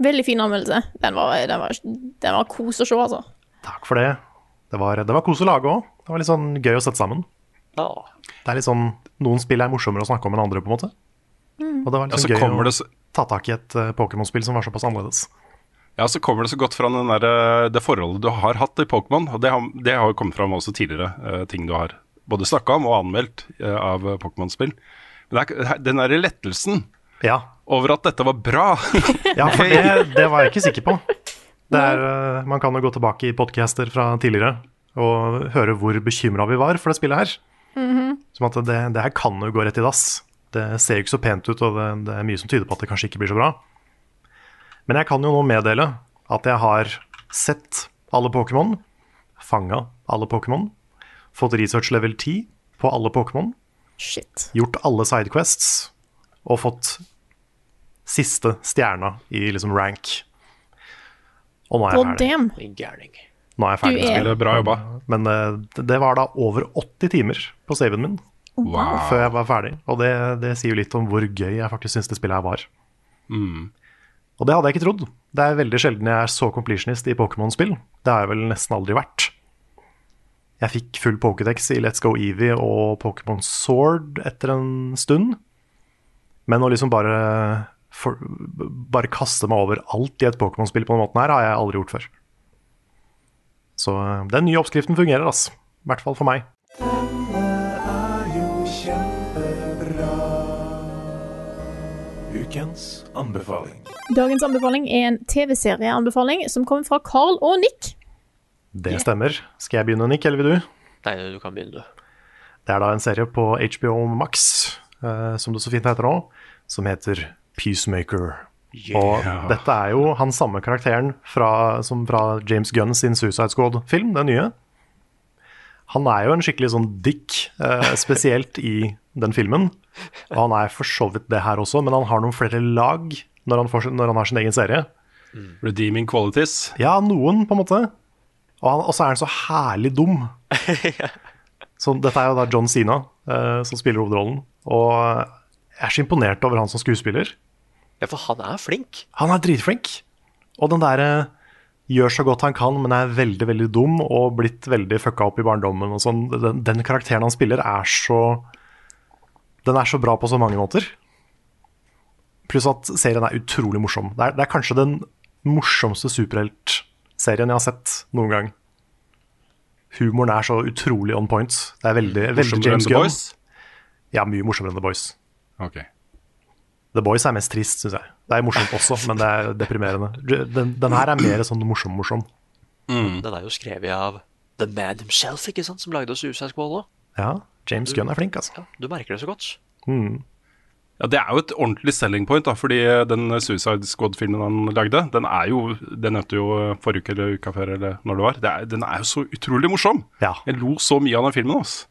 Speaker 1: Veldig fin anmeldelse. Den var, den var, den var kos å se, altså.
Speaker 4: Takk for det. Det var, det var kos å lage òg. Det var litt sånn gøy å sette sammen.
Speaker 3: Ja.
Speaker 4: Det er litt sånn, Noen spill er morsommere å snakke om enn andre, på en måte. Og det var litt
Speaker 2: så
Speaker 4: sånn gøy
Speaker 2: kommer
Speaker 4: å
Speaker 2: det så,
Speaker 4: ta tak i et uh, Pokémon-spill som var såpass annerledes.
Speaker 2: ja, så kommer det så godt fra den der, eh, det forholdet du har hatt i Pokémon. Og det har, det har jo kommet fram også tidligere, uh, ting du har både snakka om og anmeldt uh, av Pokémon-spill. Men det er, den derre lettelsen
Speaker 4: Ja,
Speaker 2: over at dette var bra
Speaker 4: ja for det, det var jeg ikke sikker på. Det er, man kan jo gå tilbake i podcaster fra tidligere og høre hvor bekymra vi var for det spillet her. Som at det, det her kan jo gå rett i dass. Det ser jo ikke så pent ut, og det, det er mye som tyder på at det kanskje ikke blir så bra. Men jeg kan jo nå meddele at jeg har sett alle Pokémon, fanga alle Pokémon, fått research level 10 på alle Pokémon,
Speaker 1: Shit.
Speaker 4: gjort alle sidequests og fått siste stjerna i liksom rank. Og nå er jeg
Speaker 1: Oh,
Speaker 4: ferdig. Nå er jeg ferdig med spillet.
Speaker 2: Bra jobba.
Speaker 4: Men eh, det var da over 80 timer på saven min
Speaker 2: Wow.
Speaker 4: før jeg var ferdig. Og det, det sier jo litt om hvor gøy jeg faktisk syns det spillet her var.
Speaker 2: Mm.
Speaker 4: Og det hadde jeg ikke trodd. Det er veldig sjelden jeg er så completionist i Pokémon-spill. Det har jeg vel nesten aldri vært. Jeg fikk full Pokédex i Let's Go Eevee og Pokémon Sword etter en stund. Men å liksom bare, for, bare kaste meg over alt i et Pokémon-spill på den måten her, har jeg aldri gjort før. Så eh, den nye oppskriften fungerer, altså. I hvert fall for meg. Denne er jo kjempebra.
Speaker 5: Ukens anbefaling.
Speaker 1: Dagens anbefaling er en TV-serieanbefaling som kommer fra Carl og Nick.
Speaker 4: Det stemmer. Skal jeg begynne, Nick, eller vil du?
Speaker 3: Nei, du kan begynne, du.
Speaker 4: Det er da en serie på HBO Max, eh, som det så fint heter nå, som heter Peacemaker. Og dette er jo han samme karakteren fra, som fra James Gunn sin Suicide Squad-film, den nye. Han er jo en skikkelig sånn dick, eh, spesielt i den filmen. Og han er for så vidt det her også, men han har noen flere lag når han, får, når han har sin egen serie.
Speaker 2: Redeeming qualities.
Speaker 4: Ja, noen, på en måte. Og, og så er han så herlig dum. så dette er jo da John Sina eh, som spiller hovedrollen. Og jeg er så imponert over han som skuespiller.
Speaker 3: Ja, for han er flink.
Speaker 4: Han er dritflink. Og den derre gjør så godt han kan, men er veldig veldig dum og blitt veldig fucka opp i barndommen og sånn. Den, den karakteren han spiller, er så Den er så bra på så mange måter. Pluss at serien er utrolig morsom. Det er, det er kanskje den morsomste superheltserien jeg har sett noen gang. Humoren er så utrolig on point. Det er veldig, veldig James Gunn.
Speaker 2: Boys?
Speaker 4: Ja, mye morsommere enn The Boys.
Speaker 2: Ok.
Speaker 4: The Boys er mest trist, syns jeg. Det er morsomt også, men det er deprimerende. Den, den her er mer sånn morsom-morsom.
Speaker 2: Mm.
Speaker 3: Den er jo skrevet av The Man himself, ikke sant, som lagde Suicide Squad òg.
Speaker 4: Ja, James Gunn er flink, altså.
Speaker 3: Ja, du merker det så godt.
Speaker 4: Mm.
Speaker 2: Ja, Det er jo et ordentlig selling point, da, fordi den Suicide Squad-filmen han lagde, den er jo Det nevnte jo forrige uke eller uka før, eller når det var. Det er, den er jo så utrolig morsom.
Speaker 4: Ja,
Speaker 2: Jeg lo så mye av den filmen. Altså.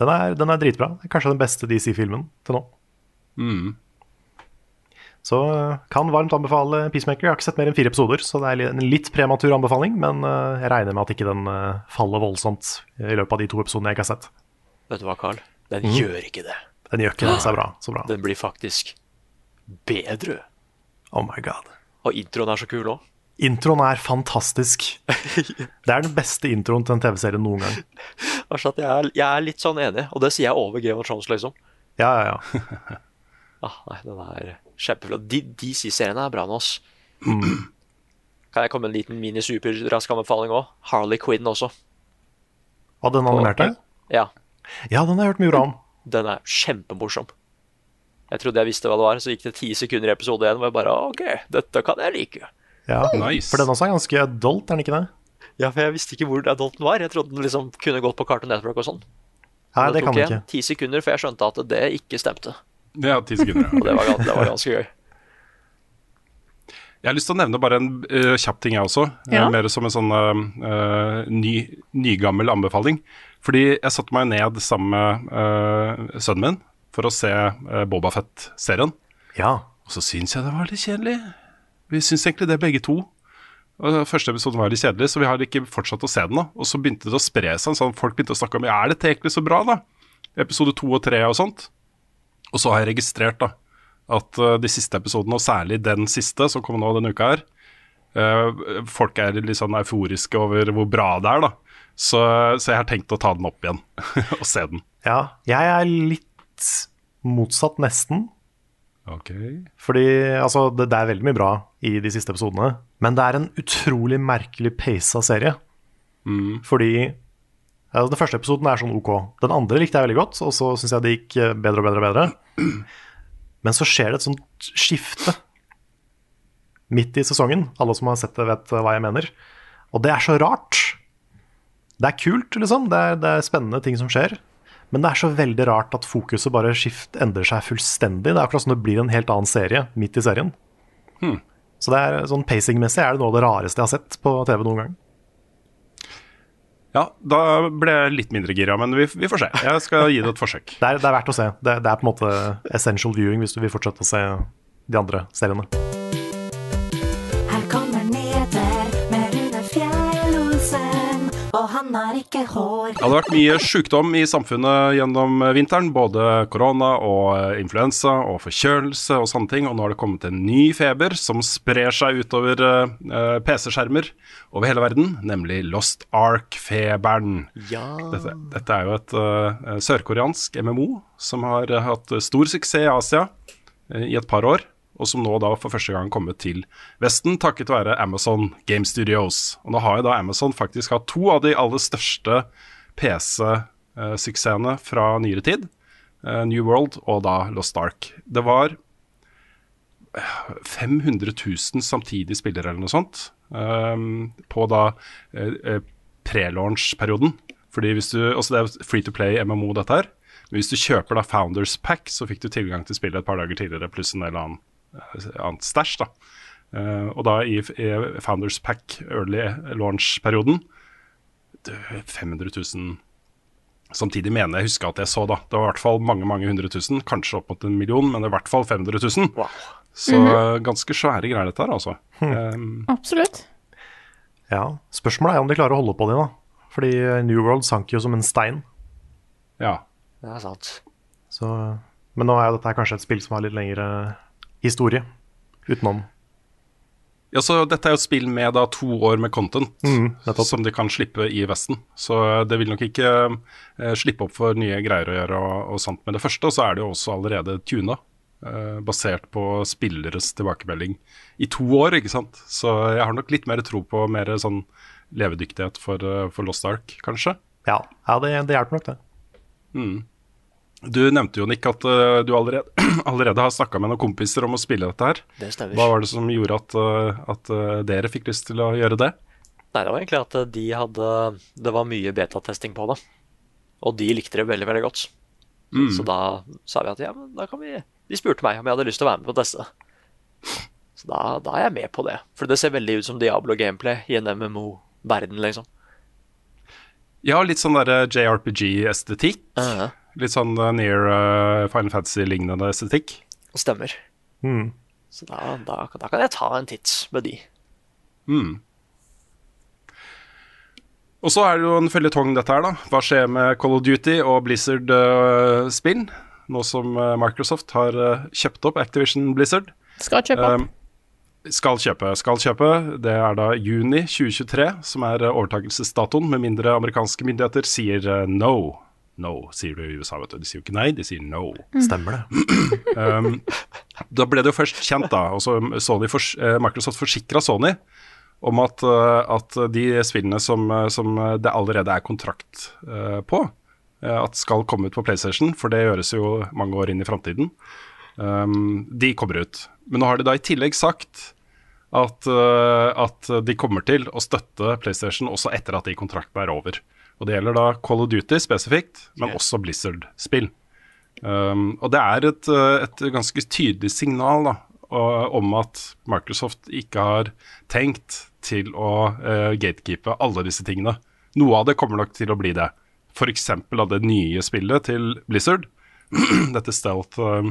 Speaker 4: den er, den er dritbra. Er kanskje den beste DC-filmen til nå.
Speaker 2: Mm.
Speaker 4: Så eh, kan varmt anbefale Peacemaker. Jeg har ikke sett mer enn fire episoder, så det er en litt prematur anbefaling, men eh, jeg regner med at ikke den eh, faller voldsomt i løpet av de to episodene jeg ikke har sett.
Speaker 3: Vet du hva, Carl? Den
Speaker 4: Mm.
Speaker 3: gjør ikke det.
Speaker 4: Den gjør ikke det så bra. Så bra.
Speaker 3: Den blir faktisk bedre.
Speaker 4: Oh my god.
Speaker 3: Og introen er så kul òg.
Speaker 4: Introen er fantastisk. Det er den beste introen til en TV-serie noen gang.
Speaker 3: Altså jeg, er- jeg er litt sånn enig, og det sier jeg over Game of Thrones, liksom.
Speaker 4: Ja, ja, ja.
Speaker 3: Ah, nei, den er kjempeflott. De, DC-seriene er bra nå, oss.
Speaker 4: Mm.
Speaker 3: Kan jeg komme med en liten mini-superrask anbefaling òg? Harley Quinn også.
Speaker 4: Og den animerte?
Speaker 3: Ja,
Speaker 4: Ja, den har jeg hørt mye bra om.
Speaker 3: den er kjempemorsom. Jeg trodde jeg visste hva det var, så gikk det ti sekunder i episode én, og jeg bare OK, dette kan jeg like.
Speaker 4: Ja,
Speaker 2: Nice.
Speaker 4: For den også er ganske adult, er den ikke det?
Speaker 3: Ja, for jeg visste ikke hvor adulten var. Jeg trodde den liksom kunne gått på Cartoon Network og sånn.
Speaker 4: Nei,
Speaker 3: det,
Speaker 4: det kan
Speaker 3: tok
Speaker 4: den
Speaker 3: jeg
Speaker 4: ikke.
Speaker 3: ti sekunder før jeg skjønte at det ikke stemte.
Speaker 2: Ja, ti sekunder.
Speaker 3: Og det var, det var ganske gøy.
Speaker 2: Jeg har lyst til å nevne bare en uh, kjapp ting, jeg også.
Speaker 1: Ja.
Speaker 2: Uh, mer som en sånn uh, ny, nygammel anbefaling. Fordi jeg satte meg ned sammen med eh, sønnen min for å se uh, Bobafett-serien.
Speaker 4: Ja.
Speaker 2: Og så syns jeg det var litt kjedelig. Vi syns egentlig det begge to. Og Første episode var litt kjedelig, så vi har ikke fortsatt å se den. da Og så begynte det å spre seg, sånn folk begynte å snakke om er dette egentlig så bra, da? Episode to og tre og sånt. Og så har jeg registrert da at eh, de siste episodene, og særlig den siste som kom nå denne uka her, eh, folk er litt sånn euforiske over hvor bra det er, da. Så, så jeg har tenkt å ta den opp igjen og se den.
Speaker 4: ja. Jeg er litt motsatt, nesten.
Speaker 2: Ok.
Speaker 4: Fordi altså, det, det er veldig mye bra i de siste episodene, men det er en utrolig merkelig paced serie.
Speaker 2: Mm.
Speaker 4: Fordi Den første episoden er sånn ok. Den andre likte jeg veldig godt, og så syns jeg det gikk eh, bedre og bedre og bedre. Men så skjer det et sånt skifte midt i sesongen. Alle som har sett det, vet eh, hva jeg mener. Og det er så rart. Det er kult, liksom. Det er, det er spennende ting som skjer. Men det er så veldig rart at fokuset bare skift, endrer seg fullstendig. Det er akkurat som det blir en helt annen serie midt i serien. Så det er sånn pacing-messig er det noe av det rareste jeg har sett på TV noen gang.
Speaker 2: Ja, da ble jeg litt mindre gira, men vi, vi får se. Jeg skal gi det et forsøk.
Speaker 4: Det er, det er verdt å se. Det, det er på en måte essential viewing hvis du vil fortsette å se de andre seriene.
Speaker 5: Og han har ikke hår.
Speaker 2: Det hadde vært mye sykdom i samfunnet gjennom vinteren. Både korona og eh, influensa og forkjølelse og sånne ting. Og nå har det kommet en ny feber som sprer seg utover eh, PC-skjermer over hele verden, nemlig Lost Ark-feberen.
Speaker 3: Ja.
Speaker 2: Dette, dette er jo et uh, sørkoreansk MMO som har eh, hatt stor suksess i Asia uh, i et par år, og som nå da for første gang kommet til Vesten takket være Amazon Game Studios. Og nå har jo da Amazon faktisk hatt to av de aller største PC-suksessene fra nyere tid. eh, New World og da Lost Ark. Det var 500 000 samtidig spillere eller noe sånt ehm, på da eh, eh, pre-launch-perioden. Fordi hvis du, også Det er free to play MMO, dette her. Men hvis du kjøper da Founders Pack, så fikk du tilgang til spillet et par dager tidligere, pluss en del annen, eh, annet stæsj. da. Eh, og da i, i Founders Pack early launch-perioden det- 500 000 Samtidig mener jeg husker at jeg så, da. Det var i hvert fall mange mange hundre tusen. Kanskje opp mot en million, men i hvert fall 500 000.
Speaker 3: Wow.
Speaker 2: Så eh, ganske svære greier, dette her, altså. Um,
Speaker 1: Absolutt.
Speaker 4: Ja, Spørsmålet er om de klarer å holde på det, da. Fordi New World sank jo som en stein.
Speaker 2: ja.
Speaker 3: Det er sant.
Speaker 4: Så, men nå er jo dette kanskje et spill som har litt lengre historie utenom.
Speaker 2: Ja, så Dette er jo et spill med da to år med content
Speaker 4: Mm,
Speaker 2: som de kan slippe i Vesten. Så det vil nok ikke eh, slippe opp for nye greier å gjøre og, og sånt med det første. Så er det jo også allerede tuna, eh, basert på spilleres tilbakemelding i to år, ikke sant. Så jeg har nok litt mer tro på mer sånn levedyktighet for, eh, for Lost Ark, kanskje.
Speaker 4: Ja, ja det, det hjelper nok, det.
Speaker 2: Du nevnte jo, Nick, at uh, du allerede, allerede har snakka med noen kompiser om å spille dette her.
Speaker 3: Det stemmer.
Speaker 2: Hva var det som gjorde at, eh, at eh, dere fikk lyst til å gjøre det?
Speaker 3: Nei, det var egentlig at de hadde Det var mye betatesting på det. Og de likte det veldig, veldig godt. Så da sa vi at ja, men da kan vi De spurte meg om jeg hadde lyst til å være med på å teste. Så da, da er jeg med på det. For det ser veldig ut som Diablo-gameplay i en MMO-verden, liksom.
Speaker 2: Ja, litt sånn derre JRPG-estetikk.
Speaker 3: Uh
Speaker 2: Litt sånn uh, near uh, Final Fantasy-lignende estetikk.
Speaker 3: Stemmer.
Speaker 4: Mm.
Speaker 3: Så da, da, da kan jeg ta en titt med de.
Speaker 2: Mm. Og så er det jo en føljetong, dette her, da. Hva skjer med Call of Duty og Blizzard-spill? Nå som uh, Microsoft har uh, kjøpt opp Activision Blizzard.
Speaker 1: Skal kjøpe opp.
Speaker 2: Um, skal kjøpe, skal kjøpe. Det er da juni 2023 som er uh, overtakelsesdatoen, med mindre amerikanske myndigheter sier uh, no. No, sier du i USA, vet du. De sier jo ikke nei, de sier no.
Speaker 4: Stemmer det.
Speaker 2: Um, da ble det jo først kjent, da. Og så Sony fors eh, Microsoft forsikra Sony om at, eh, at de spillene som, eh, som det allerede er kontrakt på, at skal komme ut på PlayStation, for det gjøres jo mange år inn i framtiden, um, de kommer ut. Men nå har de da i tillegg sagt at, at de kommer til å støtte PlayStation også etter at de kontraktene er over. Og det gjelder da Call of Duty spesifikt, men også Blizzard-spill. Um, og det er et, uh, et ganske tydelig signal da, om at Microsoft ikke har tenkt til å uh, gatekeepe alle disse tingene. Noe av det kommer nok til å bli det. F.eks. av det nye spillet til Blizzard. Dette stealth um,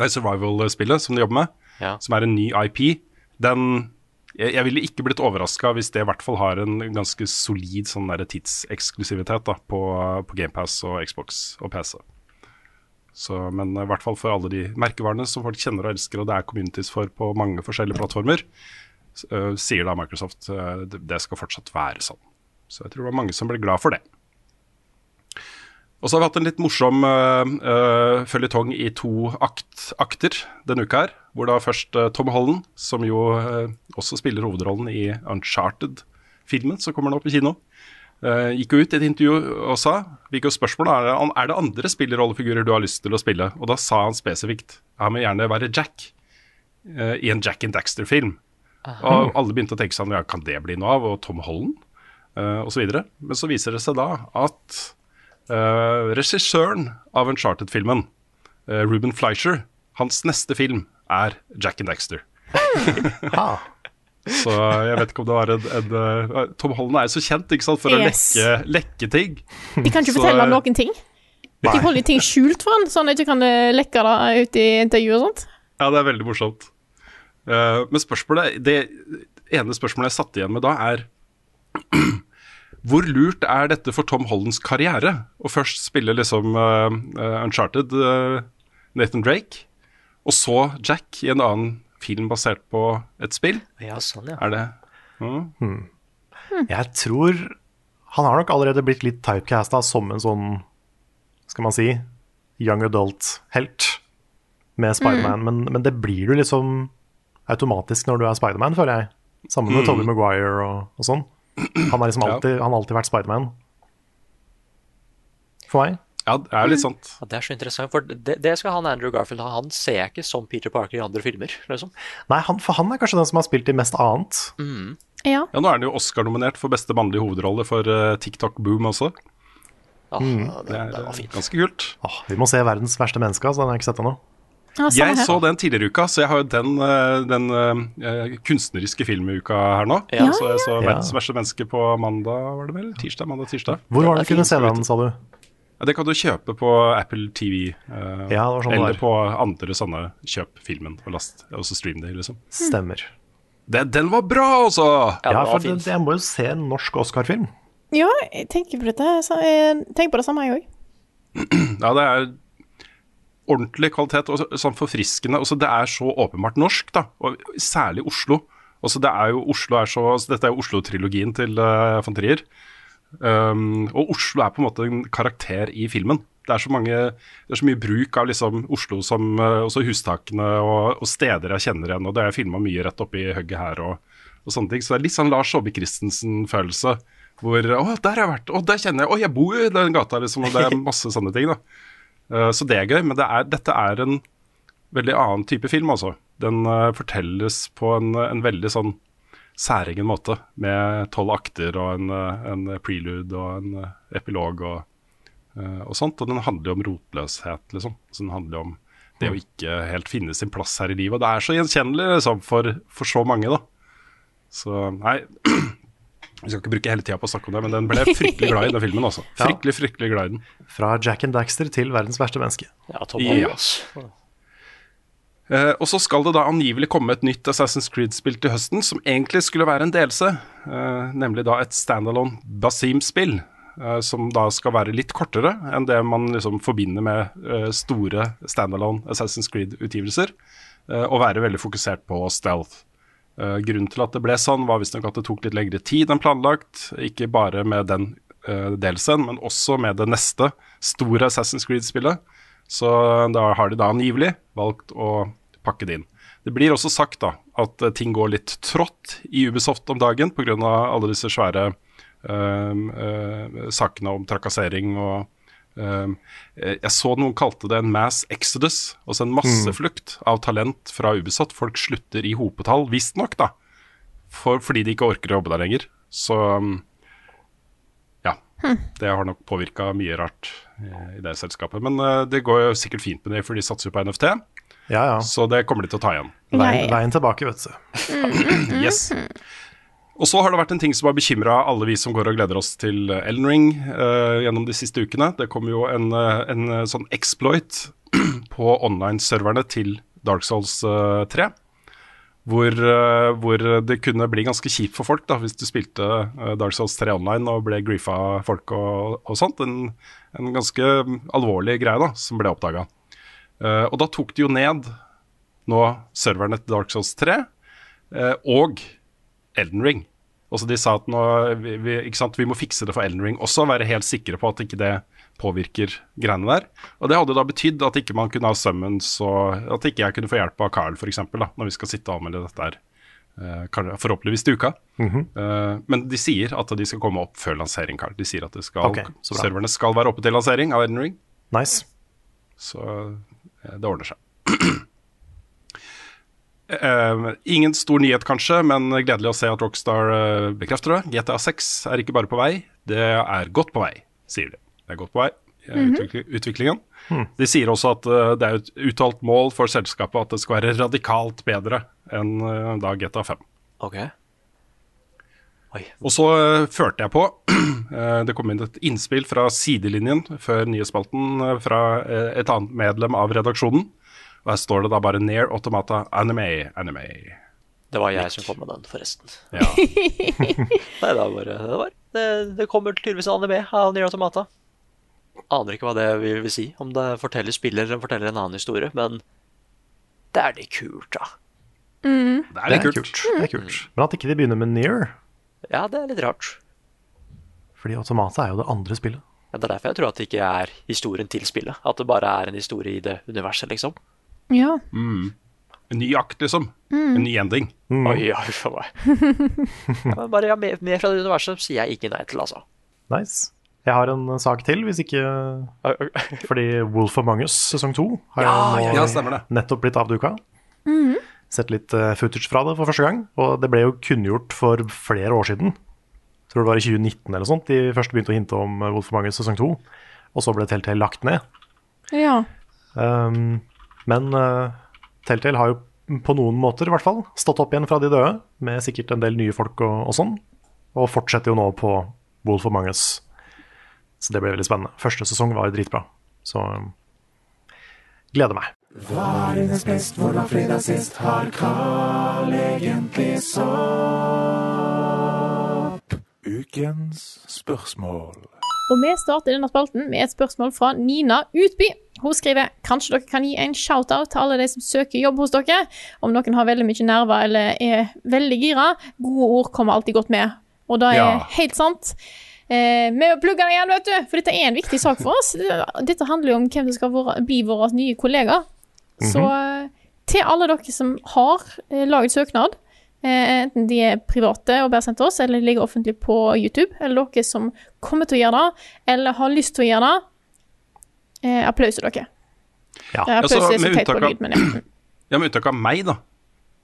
Speaker 2: survival-spillet som de jobber med,
Speaker 3: Ja.
Speaker 2: som er en ny IP. Den jeg, jeg ville ikke blitt overraska hvis det i hvert fall har en ganske solid sånn der tidseksklusivitet da, på, på GamePass og Xbox og PC. Så, men i hvert fall for alle de merkevarene som folk kjenner og elsker, og det er communities for på mange forskjellige plattformer, sier da Microsoft det, det skal fortsatt være sånn. Så jeg tror det var mange som ble glad for det. Og så har vi hatt en litt morsom uh, føljetong i to akt, akter denne uka her. Hvor da først uh, Tom Holland, som jo uh, også spiller hovedrollen i Uncharted-filmen som kommer nå på kino, uh, gikk jo ut i et intervju og sa Fikk jo spørsmål er det, er det andre spillerrollefigurer du har lyst til å spille. Og da sa han spesifikt han må gjerne være Jack i en Jack and Daxter-film. Og alle begynte å tenke sånn ja, kan det bli noe av? Og Tom Holland uh, videre. Men så viser det seg da at regissøren av Uncharted-filmen, uh, Ruben Fleischer, hans neste film er Jack and Daxter. Så jeg vet ikke om det var en, en uh, Tom Holland er jo så kjent ikke sant, for
Speaker 1: Yes.
Speaker 2: å lekke, lekke ting.
Speaker 1: De kan ikke
Speaker 2: Så,
Speaker 1: fortelle
Speaker 2: ham
Speaker 1: noen ting. De holder ting skjult for han, så han ikke kan eh, lekke det ut i intervju og sånt.
Speaker 2: Ja, det er veldig morsomt. Uh, men spørsmålet Det ene spørsmålet jeg satt igjen med da, er Hvor lurt er dette for Tom Hollands karriere? Å først spille liksom eh, Uncharted, uh, Nathan Drake, og så Jack i en annen film basert på et spill?
Speaker 3: Ja, sånn, ja.
Speaker 2: Er det mm?
Speaker 4: Jeg tror Han har nok allerede blitt litt typecasta som en sånn, skal man si, young adult-helt med Spiderman, men, men det blir du liksom automatisk når du er Spiderman, føler jeg. Sammen med Tobey Maguire og, og sånn. Han har liksom
Speaker 2: Ja.
Speaker 4: alltid, han har alltid vært Spiderman. For meg.
Speaker 2: Ja, det er litt sant.
Speaker 3: Ja, det er så interessant, for det, det skal han Andrew Garfield ha. Han ser jeg ikke som Peter Parker i andre filmer, liksom.
Speaker 4: Nei, han, for han er kanskje den som har spilt i mest annet.
Speaker 1: Ja.
Speaker 2: Ja, Nå er han jo Oscar-nominert for beste mannlige hovedrolle for uh, TikTok Boom også.
Speaker 3: Ja,
Speaker 4: Mm.
Speaker 3: det,
Speaker 2: Det er
Speaker 3: det
Speaker 2: eh,
Speaker 3: var fint.
Speaker 2: ganske kult.
Speaker 4: Åh, vi må se 'Verdens verste menneske', altså. Den har jeg ikke sett ennå.
Speaker 1: Ja,
Speaker 2: Jeg
Speaker 1: her.
Speaker 2: så den tidligere uka, så jeg har jo den, eh, den uh, kunstneriske filmuka her nå.
Speaker 3: Ja.
Speaker 2: Så jeg så
Speaker 4: Ja.
Speaker 2: 'Verdens verste menneske' på mandag, var det vel? Tirsdag? mandag, tirsdag.
Speaker 4: Hvor var det du kunne se den, sa du?
Speaker 2: Ja, det kan du kjøpe på Apple TV. Uh,
Speaker 4: Ja, det var sånn
Speaker 2: eller
Speaker 4: der.
Speaker 2: på andre sånne kjøp filmen og last, og så stream det, liksom.
Speaker 4: Stemmer.
Speaker 2: Den, den var bra, altså!
Speaker 3: Ja,
Speaker 4: Ja, for det, jeg må jo se en norsk Oscar-film.
Speaker 1: Ja, jeg tenker på dette. Så jeg tenker på det samme, jeg òg.
Speaker 2: Ja, det er ordentlig kvalitet og sånn forfriskende. Også det er så åpenbart norsk, da, og særlig Oslo. Også det er jo, Oslo er så, altså dette er jo Oslo-trilogien til uh, von Trier. Um, og Oslo er på en måte en karakter i filmen. Det er så, mange, det er så mye bruk av liksom Oslo som uh, også hustakene og, og steder jeg kjenner igjen. Og det er filma mye rett oppi hugget her og, og sånne ting. Så det er litt sånn Lars Saabye Christensen-følelse. Hvor Å, der har jeg vært. Å, der kjenner jeg. Å, jeg bor jo i den gata, liksom. Og det er masse sånne ting, da. Uh, så det er gøy. Men det er, dette er en veldig annen type film, altså. Den uh, fortelles på en, en veldig sånn særegen måte, med tolv akter og en, uh, en prelude og en epilog og, og sånt. Og den handler jo om rotløshet, liksom. Så den handler jo om det å ikke helt finne sin plass her i livet. Og det er så gjenkjennelig liksom, for, for så mange, da. Så nei Vi skal ikke bruke hele tida på å snakke om det, men den ble jeg fryktelig glad i, den filmen. Også. Fryktelig, fryktelig glad i den.
Speaker 4: Fra Jack and Daxter til 'Verdens verste menneske'.
Speaker 3: Ja,
Speaker 2: Ja.
Speaker 3: Holland.
Speaker 2: Eh, og så skal det da angivelig komme et nytt Assassin's Creed-spill til høsten, som egentlig skulle være en delelse. eh, nemlig da et standalone Basim-spill, eh, som da skal være litt kortere enn det man liksom forbinder med store standalone Assassin's Creed-utgivelser, eh, og være veldig fokusert på stealth. Eh, grunnen til at det ble sånn, var visstnok at det tok litt lengre tid enn planlagt. Ikke bare med den uh, delsen, men også med det neste store Assassin's Creed-spillet. Så da har de da angivelig valgt å pakke det inn. Det blir også sagt da at eh, ting går litt trått i Ubisoft om dagen pga. alle disse svære uh, eh, sakene om trakassering og eh, Jeg så noen kalte det en mass exodus, altså en masseflukt av talent fra Ubisoft. Folk slutter i hopetall, visstnok, da, for, fordi de ikke orker å jobbe der lenger. Så um, ja. Det har nok påvirka mye rart eh, i det selskapet. Men eh, det går jo sikkert fint med det, for de satser jo på NFT.
Speaker 4: Ja, ja.
Speaker 2: Så det kommer de til å ta igjen.
Speaker 4: Veien, veien tilbake, vet du.
Speaker 2: Yes. Og så har det vært en ting som har bekymra alle vi som går og gleder oss til Elden Ring uh, gjennom de siste ukene. Det kom jo en, eh, en eh, sånn exploit på online-serverne til Dark Souls eh, 3. Hvor, eh, hvor det kunne bli ganske kjipt for folk da, hvis du spilte eh, Dark Souls 3 online og ble griefa folk og, og sånt. En, en ganske alvorlig greie da, som ble oppdaga. og da tok de jo ned nå serverne til Dark Souls 3 Uh, og Elden Ring. Også de sa at nå, vi, vi, sant, vi må fikse det for Elden Ring også, være helt sikre på at ikke det påvirker greiene der. Og det hadde da betydd at ikke man kunne ha summons, og at ikke jeg kunne få hjelp av Carl f.eks., når vi skal sitte og anmelde dette her eh, forhåpentligvis til uka.
Speaker 4: Mm
Speaker 2: -hmm. men de sier at de skal komme opp før lansering, Carl. De sier at det skal,
Speaker 4: okay,
Speaker 2: serverne skal være oppe til lansering av Elden Ring.
Speaker 4: Nice.
Speaker 2: Så eh, det ordner seg. Eh, ingen stor nyhet kanskje, men gledelig å se at Rockstar uh, bekrefter det. GTA 6 er ikke bare på vei, det er godt på vei, sier de. Det er godt på vei,
Speaker 6: Mhm.
Speaker 2: utvikli- utviklingen. De sier også at uh, det er et uttalt mål for selskapet at det skal være radikalt bedre enn da GTA 5.
Speaker 3: Ok.
Speaker 2: Og så førte jeg på. Det kom inn et innspill fra sidelinjen før nyhetsspalten fra et annet medlem av redaksjonen. Og her står det da bare 'Near Automata Anime'. anime.
Speaker 3: Det var jeg som kom med den, forresten.
Speaker 2: Ja.
Speaker 3: Nei, det var bare Det, var. det, det kommer tydeligvis en anime av Nier Automata. Aner ikke hva det vil, vil si, om det forteller spiller eller forteller en annen historie, men det er litt kult, da.
Speaker 1: Mm.
Speaker 2: Det er litt kult.
Speaker 4: Det er kult. Men at ikke de begynner med Near,
Speaker 3: Ja, det er litt rart.
Speaker 4: fordi Automata er jo det andre spillet.
Speaker 3: Ja, det er derfor jeg tror at det ikke er historien til spillet. At det bare er en historie i det universet, liksom.
Speaker 1: Ja.
Speaker 2: Mm. En ny jakt, liksom.
Speaker 1: Mm.
Speaker 2: En ny ending.
Speaker 3: Oi, huff a meg. ja, bare ja, mer, mer fra det universet sier jeg ikke nei til, altså.
Speaker 4: Nice. Jeg har en sak til, hvis ikke Fordi Wolf Among Us sesong to har
Speaker 2: Ja,
Speaker 4: nå
Speaker 2: ja,
Speaker 4: nettopp blitt avduka.
Speaker 1: Mm.
Speaker 4: Sett litt eh, footage fra det for første gang. Og det ble jo kunngjort for flere år siden. Jeg tror det var i 2019 eller sånt de først begynte å hinte om eh, Wolf Among Us sesong to. Og så ble Telltale lagt ned.
Speaker 1: Ja.
Speaker 4: Um, men uh, Telltale har jo på noen måter i hvert fall stått opp igjen fra de døde, med sikkert en del nye folk og, og sånn. Og fortsetter jo nå på Wolf of Manges. Så det ble veldig spennende. Første sesong var dritbra. Så um, gleder meg.
Speaker 6: Hva er dines best, hvor var fredag sist? Har Carl egentlig sopp? Ukens spørsmål.
Speaker 1: Og vi starter denne spalten med et spørsmål fra Nina Utby. Hun skriver kanskje dere kan gi en shout-out til alle de som søker jobb hos dere. Om noen har veldig mye nerver eller er veldig gira. Gode ord kommer alltid godt med. Og det er
Speaker 6: Ja.
Speaker 1: helt sant. Eh, plugger det igjen, vet du, for dette er en viktig sak for oss. Dette handler jo om hvem som skal våre, bli våre nye kollegaer. Så eh, til alle dere som har eh, laget søknad, eh, enten de er private og bare sendt oss, eller ligger offentlig på YouTube, eller dere som kommer til å gjøre det, eller har lyst til å gjøre det, eh, applaus til dere.
Speaker 4: Ja.
Speaker 1: Eh, applaus
Speaker 2: Altså,
Speaker 1: er så
Speaker 2: med
Speaker 1: teit på
Speaker 2: unntak av-
Speaker 1: lyd, men ja.
Speaker 2: Ja, Med unntak av meg, da.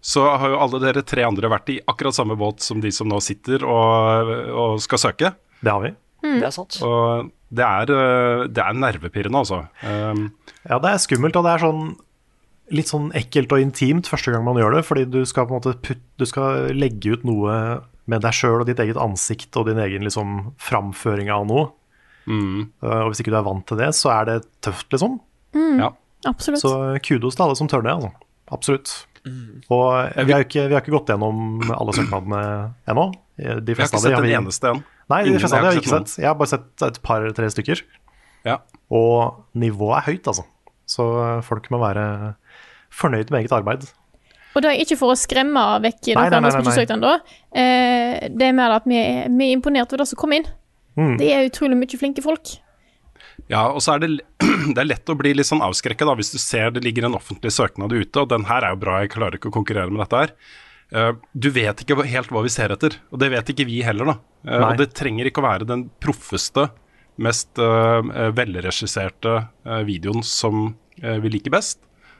Speaker 2: Så har jo alle dere tre andre vært i akkurat samme båt som de som nå sitter og, og skal søke.
Speaker 4: Det har vi.
Speaker 1: Mm.
Speaker 3: Det er sant.
Speaker 2: Og det er, eh, det er nervepirrende, altså. Um,
Speaker 4: Ja, det er skummelt, og det er sånn litt sånn ekkelt og intimt første gang man gjør det, fordi du skal på en måte putt, du skal legge ut noe med deg sjøl og ditt eget ansikt og din egen liksom framføring av noe.
Speaker 2: Mm.
Speaker 4: Uh, Og hvis ikke du er vant til det, så er det tøft, liksom.
Speaker 1: Mm,
Speaker 2: Ja.
Speaker 1: Absolutt.
Speaker 4: Så kudos til alle som tør det, altså. Absolutt.
Speaker 2: Mm.
Speaker 4: Og vi har ikke, vi har ikke gått gjennom alle søknadene ennå. De
Speaker 2: Vi har ikke sett
Speaker 4: har
Speaker 2: en
Speaker 4: vi
Speaker 2: eneste en.
Speaker 4: Nei, de fleste av dem har
Speaker 2: jeg ikke sett.
Speaker 4: Jeg har bare sett et par-tre stykker.
Speaker 2: Ja.
Speaker 4: Og nivået er høyt, altså. Så folk må være fornøyd med eget arbeid.
Speaker 1: Og det er ikke for å skremme vekk
Speaker 4: Nei, nei, nei,
Speaker 1: som ikke søkte ennå. Eh, det er mer at vi er, vi er imponert over det som kom inn.
Speaker 2: Mm.
Speaker 1: Det er utrolig mye flinke folk.
Speaker 2: Ja, og så er det, det er lett å bli litt sånn avskrekka hvis du ser det ligger en offentlig søknad ute, og den her er jo bra, jeg klarer ikke å konkurrere med dette her. Eh, du vet ikke helt hva vi ser etter, og det vet ikke vi heller. da. Eh,
Speaker 4: Nei.
Speaker 2: og det trenger ikke å være den proffeste, mest uh, velregisserte videoen som vi liker best.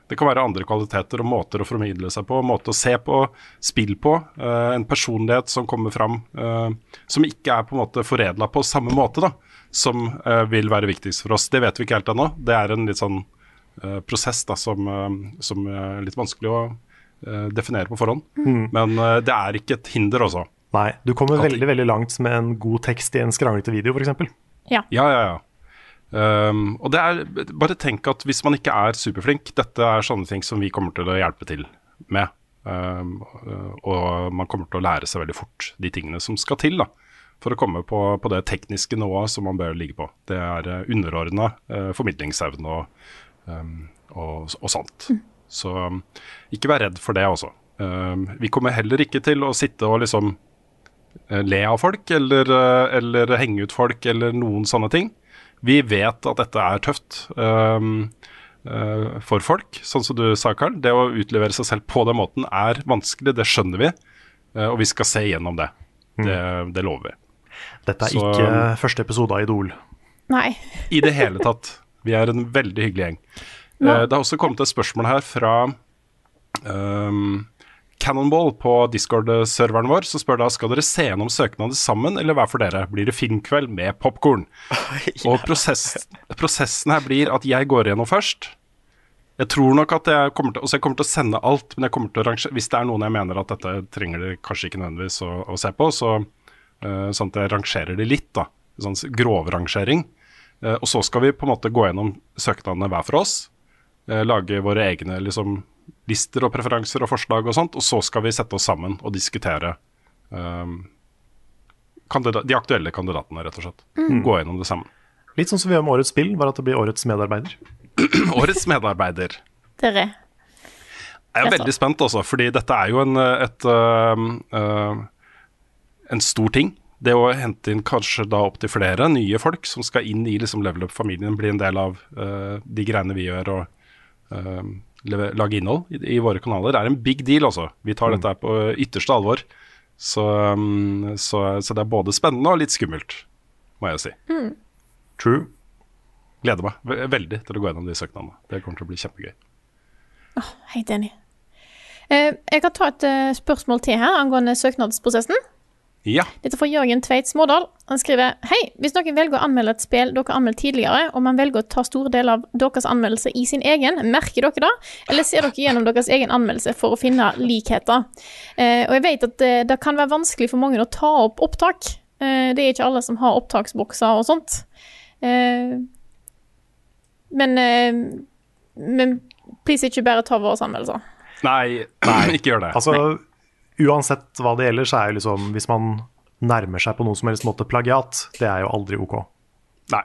Speaker 2: Det kan være andre kvaliteter og måter å formidle seg på, måte å se på, spill på. Uh, en personlighet som kommer fram, uh, som ikke er på en måte foredla på samme måte, da, som uh, vil være viktigst for oss. Det vet vi ikke helt ennå. Det er en litt sånn prosess da, som, som er litt vanskelig å definere på forhånd.
Speaker 4: Mm.
Speaker 2: Men det er ikke et hinder, også.
Speaker 4: Nei, du kommer veldig veldig langt med en god tekst i en skranglete video, f.eks.
Speaker 1: Ja.
Speaker 2: Ja, ja, ja. Um, og det er, bare tenk at hvis man ikke er superflink, dette er sånne ting som vi kommer til å hjelpe til med. Um, og man kommer til å lære seg veldig fort de tingene som skal til da, for å komme på, på det tekniske nivået som man bør ligge på. Det er uh, underordna uh, formidlingsevne og, um, og, og sånt. Så um, ikke vær redd for det også. Vi kommer heller ikke til å sitte og liksom eh, le av folk eller, eh, eller henge ut folk eller noen sånne ting. Vi vet at dette er tøft um, eh, for folk, sånn som du sa, Karl. Det å utlevere seg selv på den måten er vanskelig, det skjønner vi. Eh, og vi skal se gjennom det. Det, det lover vi.
Speaker 4: Dette er
Speaker 2: Så-
Speaker 4: ikke første episode av Idol.
Speaker 1: Nei.
Speaker 2: I det hele tatt. Vi er en veldig hyggelig gjeng.
Speaker 1: Nå-
Speaker 2: Eh, det har også kommet et spørsmål her fra ehm, Cannonball på Discord-serveren vår. Så spør da skal dere se gjennom søknader sammen, eller hver for dere. Blir det filmkveld med popkorn? Og prosess, prosessen her blir at jeg går gjennom først. Jeg tror nok at jeg kommer til, altså jeg kommer til å sende alt, men jeg kommer til å rangere, hvis det er noen jeg mener at dette trenger de kanskje ikke nødvendigvis å, å se på, så uh, sånn at jeg rangerer det litt, da. Sånn grovrangering. Uh, og så skal vi på en måte gå gjennom søknadene hver for oss. Uh, lage våre egne liksom, lister og preferanser og forslag og sånt. Og så skal vi sette oss sammen og diskutere um, de aktuelle kandidatene, rett og slett.
Speaker 4: Mm.
Speaker 2: Gå gjennom det sammen.
Speaker 4: Litt sånn som vi gjør med årets spill, bare at det blir årets medarbeider.
Speaker 2: Årets medarbeider.
Speaker 1: Dere.
Speaker 2: Jeg er
Speaker 1: Jeg
Speaker 2: veldig spent, også, fordi dette er jo en, et, uh, uh, en stor ting. Det å hente inn kanskje da opptil flere nye folk som skal inn i liksom level up-familien, bli en del av uh, de greiene vi gjør og leve- lage innhold i, i våre kanaler, er en big deal, altså. Vi tar dette her på ytterste alvor. Så, så, så det er både spennende og litt skummelt, må jeg si.
Speaker 1: Mm.
Speaker 4: True.
Speaker 2: Gleder meg veldig til å gå gjennom de søknadene. Det kommer til å bli kjempegøy.
Speaker 1: Helt enig. Eh, jeg kan ta et eh, spørsmål til her angående søknadsprosessen.
Speaker 2: Ja.
Speaker 1: Dette er fra Jørgen Tveit Smådal. Han skriver Hei, hvis noen velger å anmelde et spill dere har anmeldt tidligere, og man velger å ta store deler av deres anmeldelse i sin egen, merker dere det? Eller ser dere gjennom deres egen anmeldelse for å finne likheter? Eh, og jeg vet at det, det kan være vanskelig for mange å ta opp opptak. Eh, det er ikke alle som har opptaksbokser og sånt. Eh, men, eh, men please ikke bare ta våre anmeldelser.
Speaker 2: Nei, ikke gjør det.
Speaker 4: Altså, uansett hva det gjelder, så er jo liksom Hvis man nærmer seg på noen som helst måte plagiat, det er jo aldri OK.
Speaker 2: Nei.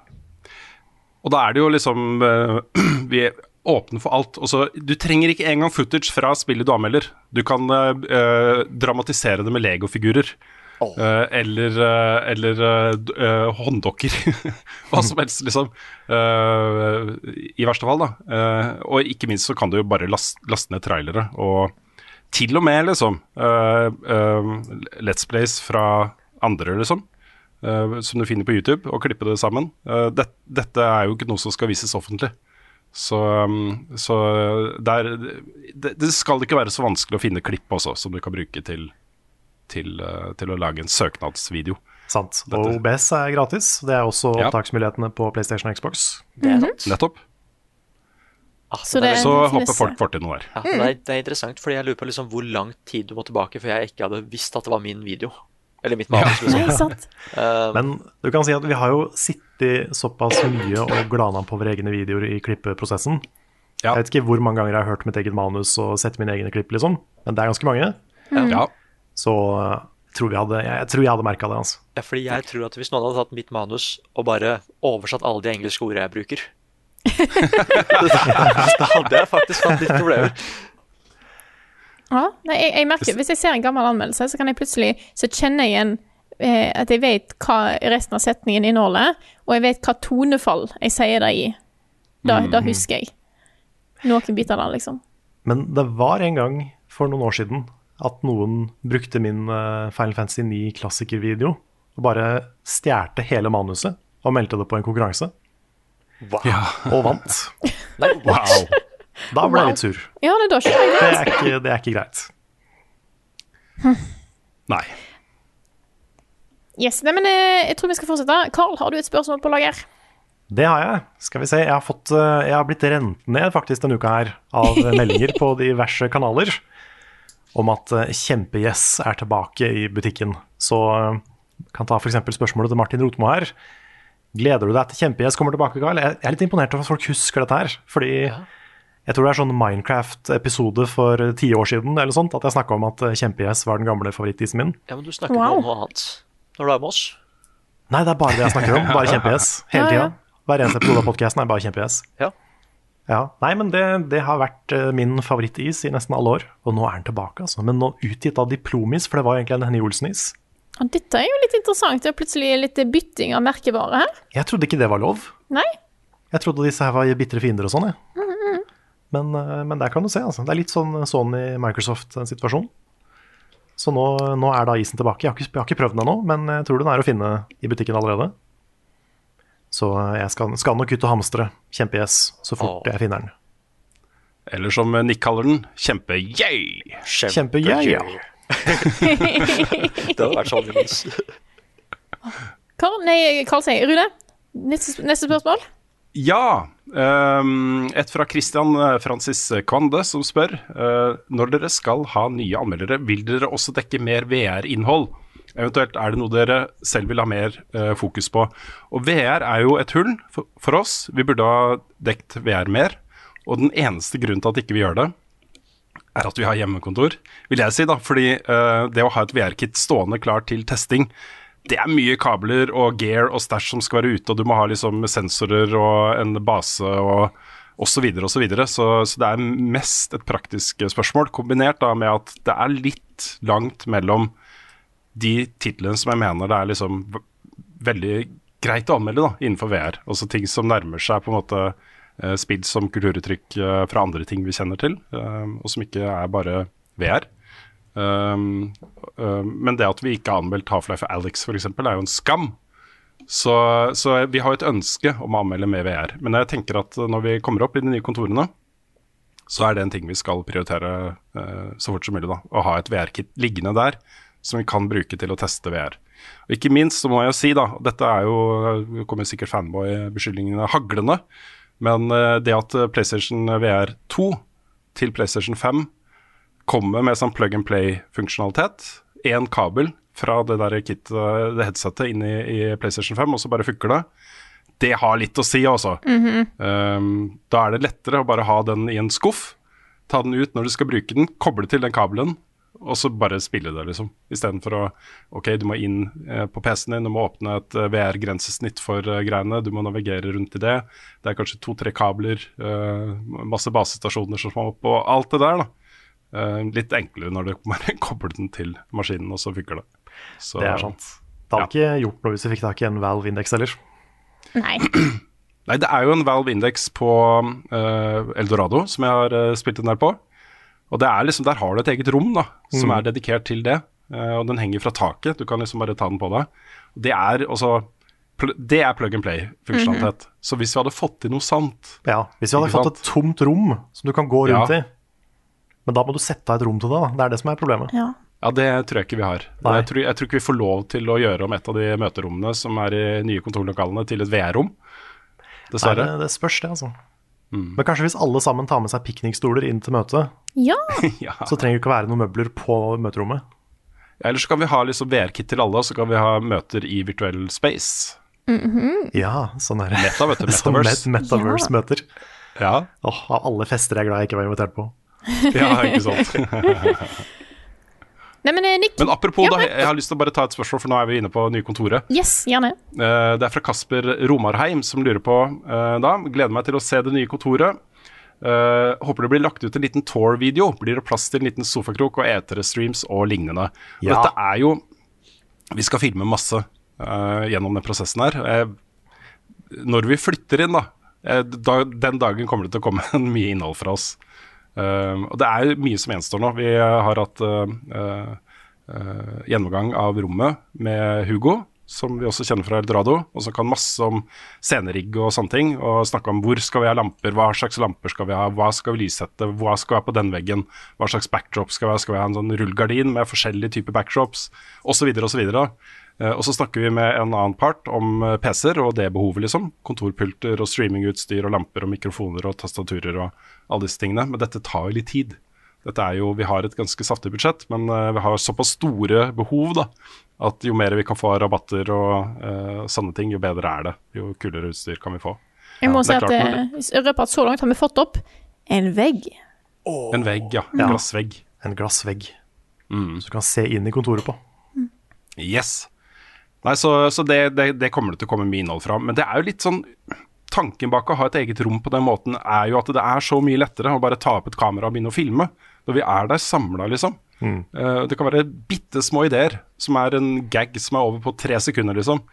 Speaker 2: Og da er det jo liksom eh, Vi er åpne for alt. Og så, du trenger ikke engang footage fra spillet du anmelder. Du kan eh, dramatisere det med legofigurer. Eller uh, eller eh, eh, hånddokker. Hva som helst, liksom. Eh, I verste fall, da. Eh, og ikke minst så kan du jo bare last, laste ned trailere. Og til og med, liksom, Uh, uh, Let's Plays fra andre, liksom. Uh, som du finner på YouTube, og klippe det sammen. Eh, det, dette er jo ikke noe som skal vises offentlig. Så, um, så der, det, det skal ikke være så vanskelig å finne klipp også, som du kan bruke til, til, til å lage en søknadsvideo.
Speaker 4: Sant. Og OBS er gratis. Det er også
Speaker 2: Ja.
Speaker 4: opptaksmulighetene på PlayStation og Xbox.
Speaker 3: Det er sant.
Speaker 2: Nettopp.
Speaker 1: Så det-
Speaker 2: så
Speaker 1: det
Speaker 2: håper folk fort i noe der.
Speaker 3: Ja, det, er, det er interessant, fordi jeg lurer på liksom hvor lang tid du må tilbake før jeg ikke hadde visst at det var min video. Eller mitt manus. Liksom.
Speaker 1: sant.
Speaker 3: Eh,
Speaker 4: Men du kan si at vi har jo sittet såpass mye og glana på våre egne videoer i klippeprosessen. Jeg vet ikke hvor mange ganger jeg har hørt mitt eget manus og sett mine egne klipp, liksom. Men det er ganske mange.
Speaker 2: Ja.
Speaker 4: Så uh, tror vi hadde, jeg, jeg tror jeg hadde merka det. altså.
Speaker 3: ja, fordi jeg tror at hvis noen hadde tatt mitt manus og bare oversatt alle de engelske ordene jeg bruker Da hadde jeg faktisk hatt litt problemer.
Speaker 1: Ja, nei, jeg, jeg merker, Hvis jeg ser en gammel anmeldelse, så kan jeg plutselig så kjenner jeg igjen eh, at jeg vet hva resten av setningen inneholder, og jeg vet hva tonefall jeg sier det i. Da, da husker jeg noen biter av det, liksom.
Speaker 4: Men det var en gang for noen år siden at noen brukte min uh, Final Fantasy 9 klassikervideo og bare stjerte hele manuset og meldte det på en konkurranse. Og vant.
Speaker 3: Nei,
Speaker 2: Wow.
Speaker 4: Da ble jeg litt sur.
Speaker 1: Ja, det, er ikke
Speaker 4: Det er ikke, det er ikke greit.
Speaker 2: Nei.
Speaker 1: Yes, nei, men eh, jeg tror vi skal fortsette. Carl, har du et spørsmål på lager?
Speaker 4: Det har jeg. Skal vi se. Jeg har, fått, eh, jeg har blitt rent ned faktisk denne uka her av meldinger på diverse kanaler om at eh, Kjempe-Yes er tilbake i butikken. Så kan ta f.eks. spørsmålet til Martin Rotmo her. Gleder du deg til Kjempe-Yes kommer tilbake, Carl? Jeg er litt imponert over at folk husker dette her. Fordi jeg tror det er sånn Minecraft-episode for ti år siden eller sånt, at jeg snakka om at eh, Kjempe-Yes var den gamle favorittisen min.
Speaker 3: Ja, men du snakker
Speaker 1: Wow.
Speaker 3: om noe annet når du er med oss.
Speaker 4: Nei, det er bare det jeg snakker om. Bare Kjempe-Yes hele
Speaker 1: Ja, ja.
Speaker 4: tida. Hver eneste episode av podkasten er bare Kjempe-Yes.
Speaker 3: Ja.
Speaker 4: Ja, Nei, men det, det har vært eh, min favorittis i nesten alle år. Og nå er den tilbake, altså. Men nå utgitt av Diplomis, for det var egentlig en Henny Olsen-is.
Speaker 1: Og dette er jo litt interessant. Det er plutselig litt bytting av merkevare her.
Speaker 4: Jeg trodde ikke det var lov.
Speaker 1: Nei?
Speaker 4: Jeg trodde disse her var bitre fiender og sånn, jeg. Men, eh, men der kan du se, altså. Det er litt sånn Sony Microsoft-situasjon. Så nå, nå er da isen tilbake. Jeg har ikke, jeg har ikke prøvd den ennå, men jeg tror den er å finne i butikken allerede. Så jeg skal, skal nok ut og hamstre kjempe-yes så fort
Speaker 3: Åh.
Speaker 4: jeg finner den.
Speaker 2: Eller som Nick kaller den, kjempe-yay!
Speaker 4: Kjempe-yay, ja.
Speaker 3: Det hadde vært sånn minus.
Speaker 1: Karl, nei, Karl sier Rune, neste, neste spørsmål?
Speaker 2: Ja. Um, et fra Christian eh, Francis Kvande som spør uh, Når dere skal ha nye anmeldere, vil dere også dekke mer VR-innhold? Eventuelt er det noe dere selv vil ha mer uh, fokus på? Og VR er jo et hull for, for oss. Vi burde ha dekt VR mer. Og den eneste grunnen til at ikke vi gjør det, er at vi har hjemmekontor, vil jeg si. da, Fordi uh, det å ha et VR-kit stående klar til testing, det er mye kabler og gear og stæsj som skal være ute, og du må ha liksom sensorer og en base og osv. osv. Så, videre. så Så det er mest et praktisk spørsmål, kombinert da med at det er litt langt mellom de titlene som jeg mener det er liksom veldig greit å anmelde da, innenfor VR. Altså ting som nærmer seg på en måte eh, spill som kulturuttrykk eh, fra andre ting vi kjenner til, eh, og som ikke er bare VR. Men det at vi ikke har anmeldt Half-Life Alex f.eks., er jo en skam. Så, så vi har et ønske om å anmelde med VR. Men jeg tenker at når vi kommer opp i de nye kontorene, så er det en ting vi skal prioritere så fort som mulig. da, Å ha et VR-kit liggende der som vi kan bruke til å teste VR. Og Ikke minst så må jeg si, da, dette er jo kommer sikkert fanboy-beskyldningene haglende, men eh, det at eh, PlayStation VR 2 til PlayStation 5 kommer med sånn plug and play-funksjonalitet. Én kabel fra det der kit, det headsetet inn i, i PlayStation 5, og så bare funker det. Det har litt å si, altså. Um, da er det lettere å bare ha den i en skuff, ta den ut når du skal bruke den, koble til den kabelen, og så bare spille det, liksom. Istedenfor å OK, du må inn eh, på PC-en din, du må åpne et eh, VR-grensesnitt for eh, greiene, du må navigere rundt i det. Det er kanskje to-tre kabler, eh, masse basestasjoner som må opp, og alt det der, da. Eh, litt enklere når du bare kobler den til maskinen, og så funker det. Så,
Speaker 4: Det er sant. Det hadde ikke gjort noe hvis du fikk tak i en Valve-indeks heller.
Speaker 1: Nei.
Speaker 2: Nei, det er jo en Valve Index på eh, Eldorado som jeg har spilt den der på. Og det er liksom, der har du et eget rom da, som
Speaker 4: Mm.
Speaker 2: er dedikert til det. eh, og den henger fra taket, du kan liksom bare ta den på deg. Det er også pl- det er plug and play-funksjonalitet. Så hvis vi hadde fått til noe sant
Speaker 4: Ja, Hvis vi hadde
Speaker 2: fått
Speaker 4: fått et tomt rom som du kan gå rundt
Speaker 2: Ja.
Speaker 4: i Men da må du sette av et rom til det. da Det er det som er problemet.
Speaker 1: Ja.
Speaker 2: Ja, det tror jeg ikke vi har.
Speaker 4: Nei.
Speaker 2: Jeg tror, jeg tror ikke vi får lov til å gjøre om et av de møterommene som er i nye kontorlokalene, til et VR-rom.
Speaker 4: Nei, det, det spørs, det, altså.
Speaker 2: Mm.
Speaker 4: Men kanskje hvis alle sammen tar med seg piknikstoler inn til møtet,
Speaker 1: Ja.
Speaker 2: ja.
Speaker 4: så trenger det ikke å være noen møbler på møterommet.
Speaker 2: Ja, Eller så kan vi ha liksom VR-kit til alle, og så kan vi ha møter i virtuell space.
Speaker 4: Ja, sånn er det.
Speaker 2: Meta, vet du.
Speaker 4: Sånn
Speaker 2: Metaverse.
Speaker 4: met Metaverse-møter.
Speaker 2: Ja,
Speaker 4: Åh, Av alle fester jeg er glad jeg ikke var invitert på.
Speaker 2: ja ikke sant.
Speaker 1: Nei, men eh, Nick.
Speaker 2: Men apropos,
Speaker 1: Ja,
Speaker 2: da, jeg har lyst til å bare ta et spørsmål, for nå er vi inne på nye kontoret.
Speaker 1: Yes, gjerne.
Speaker 2: Eh, Det er fra Kasper Romarheim som lurer på eh, da. Gleder meg til å se det nye kontoret. Uh, håper det blir lagt ut en liten tour-video. Blir det plass til en liten sofakrok og etere-streams og lignende.
Speaker 4: Ja.
Speaker 2: Dette er jo Vi skal filme masse uh, gjennom den prosessen her. Uh, når vi flytter inn, da, eh, da Den dagen kommer det til å komme mye innhold fra oss. Eh, og det er mye som gjenstår nå. Vi har hatt eh, eh, gjennomgang av rommet med Hugo, som vi også kjenner fra Eldorado, og som kan masse om scenerigg og sånne ting. Og snakke om hvor skal vi ha lamper, hva slags lamper skal vi ha, hva skal vi lyssette, hva skal være på den veggen, hva slags backdrop skal vi ha, skal vi ha en sånn rullegardin med forskjellige typer backdrops, osv. osv. videre Og så snakker vi med en annen part om eh, PC-er og det behovet, liksom. Kontorpulter og streamingutstyr og lamper og mikrofoner og tastaturer og alle disse tingene. Men dette tar jo litt tid. Dette er jo, Vi har et ganske saftig budsjett, men eh, vi har såpass store behov da, at jo mer vi kan få av rabatter og uh, sånne ting, jo bedre er det. Jo kulere utstyr kan vi få.
Speaker 1: Jeg må
Speaker 2: det
Speaker 1: si
Speaker 2: er
Speaker 1: at
Speaker 2: klart
Speaker 1: eh, jeg at så langt har vi fått opp en vegg.
Speaker 2: En vegg, ja. En
Speaker 4: Ja.
Speaker 2: glassvegg.
Speaker 4: En glassvegg
Speaker 2: Mm.
Speaker 4: så du kan se inn i kontoret på.
Speaker 2: Yes. Nei, så, så det, det, det kommer det til å komme mye innhold fra. Men det er jo litt sånn Tanken bak å ha et eget rom på den måten er jo at det er så mye lettere å bare ta opp et kamera og begynne å filme. Når vi er der samla, liksom. Eh, det kan være bitte små ideer som er en gag som er over på tre sekunder, liksom.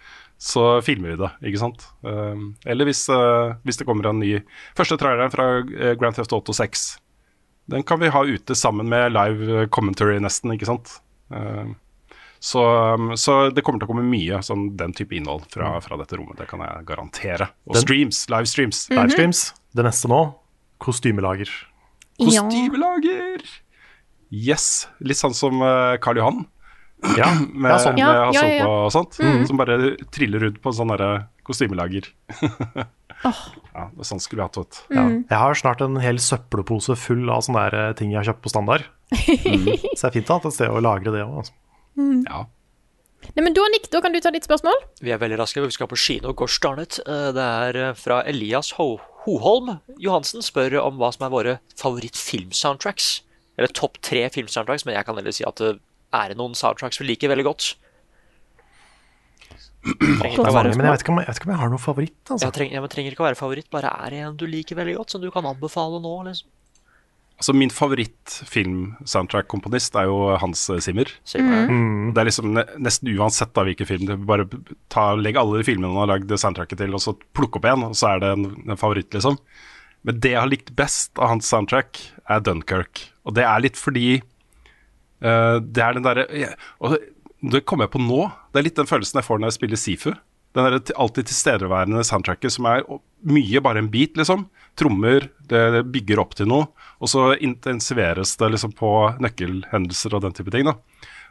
Speaker 2: Så filmer vi det, ikke sant. Uh, eller hvis, uh, hvis det kommer en ny Første traileren fra Grand Theft Auto 6. Den kan vi ha ute sammen med live commentary, nesten, ikke sant. Eh, så, um, så det kommer til å komme mye sånn, den type innhold fra, fra dette rommet. Det kan jeg garantere. Og
Speaker 4: Den-
Speaker 2: streams. Livestreams.
Speaker 4: Livestreams. Det neste nå, kostymelager.
Speaker 2: Kostymelager! Yes. Litt sånn som eh, Karl Johan.
Speaker 4: Ja,
Speaker 2: med,
Speaker 4: ja, sånn.
Speaker 2: med
Speaker 1: Ja, ja, ja,
Speaker 2: og sånt.
Speaker 1: Mhm.
Speaker 2: Som bare triller rundt på sånn derre kostymelager. ja, det er sånn skulle vi hatt, vet
Speaker 4: Ja. Jeg har snart en hel søppelpose full av sånne der ting jeg har kjøpt på standard. Mm. Så det er fint å ha et sted å lagre det òg. Altså.
Speaker 2: Ja.
Speaker 1: Nei, men da, Nick, da kan du ta ditt spørsmål.
Speaker 3: Vi er veldig raske, vi skal på kino. Gosh darn it. Eh, Det er eh, fra Elias Ho Hoholm Johansen. Spør om hva som er våre favorittfilmsoundtracks. Eller topp tre filmsoundtracks, men jeg kan heller si at det er noen soundtracks vi liker veldig godt. Trenger ikke å
Speaker 4: er
Speaker 3: være,
Speaker 4: men jeg vet, ikke om, jeg vet ikke om jeg har noen favoritt. Altså.
Speaker 3: ja, trenger, jeg trenger ikke å være favoritt, bare er det en du liker veldig godt, som du kan anbefale nå. liksom.
Speaker 2: Altså Min favoritt-film-soundtrack-komponist er jo Hans Zimmer.
Speaker 4: Mm.
Speaker 2: Det er liksom ne nesten uansett da hvilken film. Bare ta, Legg alle de filmene han har lagd soundtracket til, og så plukk opp en, og så er det en, en favoritt, liksom. Men det jeg har likt best av hans soundtrack, er Dunkerque. Og det er litt fordi uh, det er den derre Og det, kommer jeg på nå. Det er litt den følelsen jeg får når jeg spiller Sifu. Den der alltid tilstedeværende soundtracket som er mye bare en bit, liksom. Trommer, det, det bygger opp til noe, og så intensiveres det liksom på nøkkelhendelser og den type ting. da.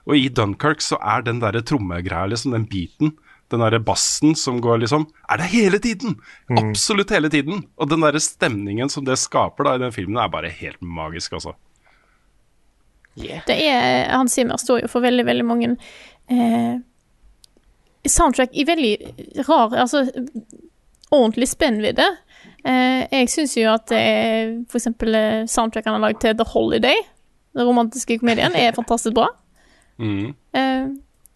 Speaker 2: Og i Dunkerque så er den derre trommegreia, liksom, den beaten, den derre bassen som går liksom, er det hele tiden! Absolutt hele tiden! Og den derre stemningen som det skaper da i den filmen, er bare helt magisk, altså.
Speaker 3: Yeah.
Speaker 1: Det er, Hans Zimmer står jo for veldig, veldig mange eh, soundtrack i veldig rar Altså ordentlig spennvidde. Eh, jeg syns jo at f.eks. for eksempel eh, soundtrack han har lagd til The Holiday, den romantiske komedien, er fantastisk bra.
Speaker 2: Mm.
Speaker 1: Eh,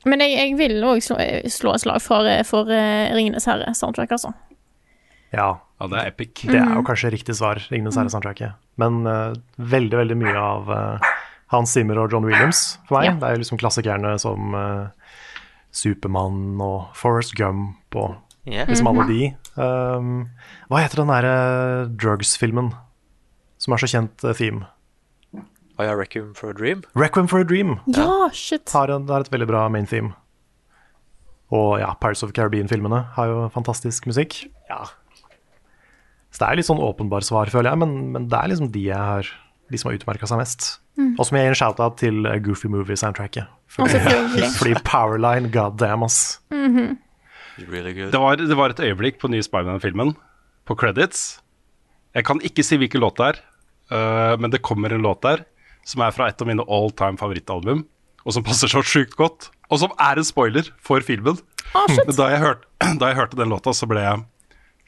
Speaker 1: men jeg, jeg vil òg slå, slå et slag for, eh, for eh, Ringenes herre-soundtrack, altså.
Speaker 4: Ja,
Speaker 2: Ja, det er epic.
Speaker 4: det er jo kanskje riktig svar, Ringenes herre-soundtracket. Men uh, veldig, veldig mye av uh, Hans Zimmer og John Williams for meg.
Speaker 1: Ja.
Speaker 4: Det er jo liksom klassikerne som uh, Supermann og Forest Gump og
Speaker 3: Yeah.
Speaker 4: liksom alle de. Um, hva heter den derre drugs-filmen som er så kjent uh, theme?
Speaker 3: Og ja, Requiem for a Dream.
Speaker 4: Requiem for a Dream
Speaker 1: Ja, shit.
Speaker 4: har, en, er et veldig bra main theme. Og ja, Pirates of Caribbean-filmene har jo fantastisk musikk.
Speaker 3: Ja.
Speaker 4: Så det er litt sånn åpenbar svar, føler jeg, men, men det er liksom de jeg har De som har utmerka seg mest. Og som jeg gir en shout-out til uh, Goofy Movie-soundtracket. Fordi, fordi Powerline, god damn, ass.
Speaker 3: Really good.
Speaker 2: Det var, det var et øyeblikk på nye Spiderman-filmen, på credits. Jeg kan ikke si hvilken låt det er, uh, men det kommer en låt der som er fra et av mine all time favorittalbum, og som passer så sjukt godt, og som er en spoiler for filmen.
Speaker 1: Ah.
Speaker 2: Men da jeg, hørte, da jeg hørte den låta, så ble jeg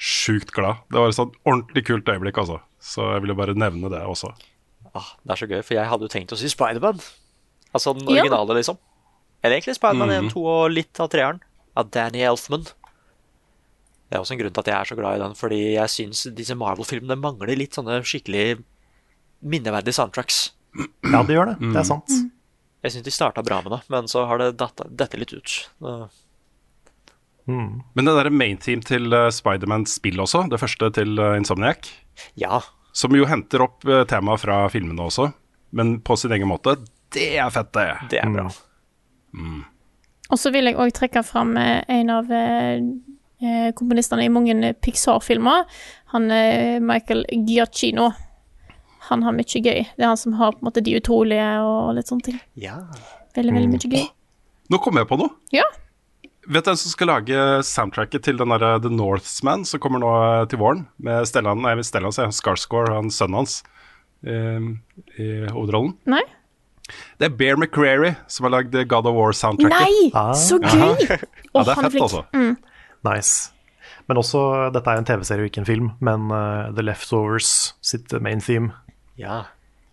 Speaker 2: sjukt glad. Det var et sånn ordentlig kult øyeblikk, altså. Så jeg ville bare nevne det også.
Speaker 3: Ah, det er så gøy, for jeg hadde jo tenkt å si Spiderman. Altså den
Speaker 1: Ja.
Speaker 3: originale, liksom. Eller egentlig Spiderman 1, 2 og litt av treeren. Av Danny Elfman. Det er også en grunn til at jeg er så glad i den, fordi jeg syns disse Marvel-filmene mangler litt sånne skikkelig minneverdige soundtracks.
Speaker 4: Ja, det gjør det. Det er sant.
Speaker 3: Jeg syns de starta bra med det, men så har det dette litt ut. Mm.
Speaker 2: Men det derre main team til uh, Spiderman-spill også, det første til uh, Insomniac,
Speaker 3: ja.
Speaker 2: som jo henter opp uh, temaet fra filmene også, men på sin egen måte, det er fett, det.
Speaker 3: Det er bra.
Speaker 1: Og så vil jeg òg trekke fram eh, en av eh, eh, komponistene i mange Pixar-filmer. Han er Michael Giacchino. Han har mye gøy. Det er han som har på en måte De utrolige og litt sånne ting.
Speaker 3: Ja.
Speaker 1: Veldig, veldig mye gøy.
Speaker 2: Nå kom jeg på noe.
Speaker 1: Ja.
Speaker 2: Vet du hvem som skal lage soundtracket til den der The Northman som kommer nå til våren? Med Stellan, nei, Stellan Skarsgård, han sønnen hans, eh, i hovedrollen.
Speaker 1: Nei?
Speaker 2: Det er Bear McCreary som har lagd God of War-soundtracket.
Speaker 1: Nei!
Speaker 4: Ah.
Speaker 1: Så gøy!
Speaker 2: Ja,
Speaker 1: ja,
Speaker 2: det er
Speaker 1: han
Speaker 2: fett, altså. Mm.
Speaker 4: Nice. Men også, dette er en TV-serie og ikke en film, men uh, The Leftovers sitt main theme.
Speaker 3: ja.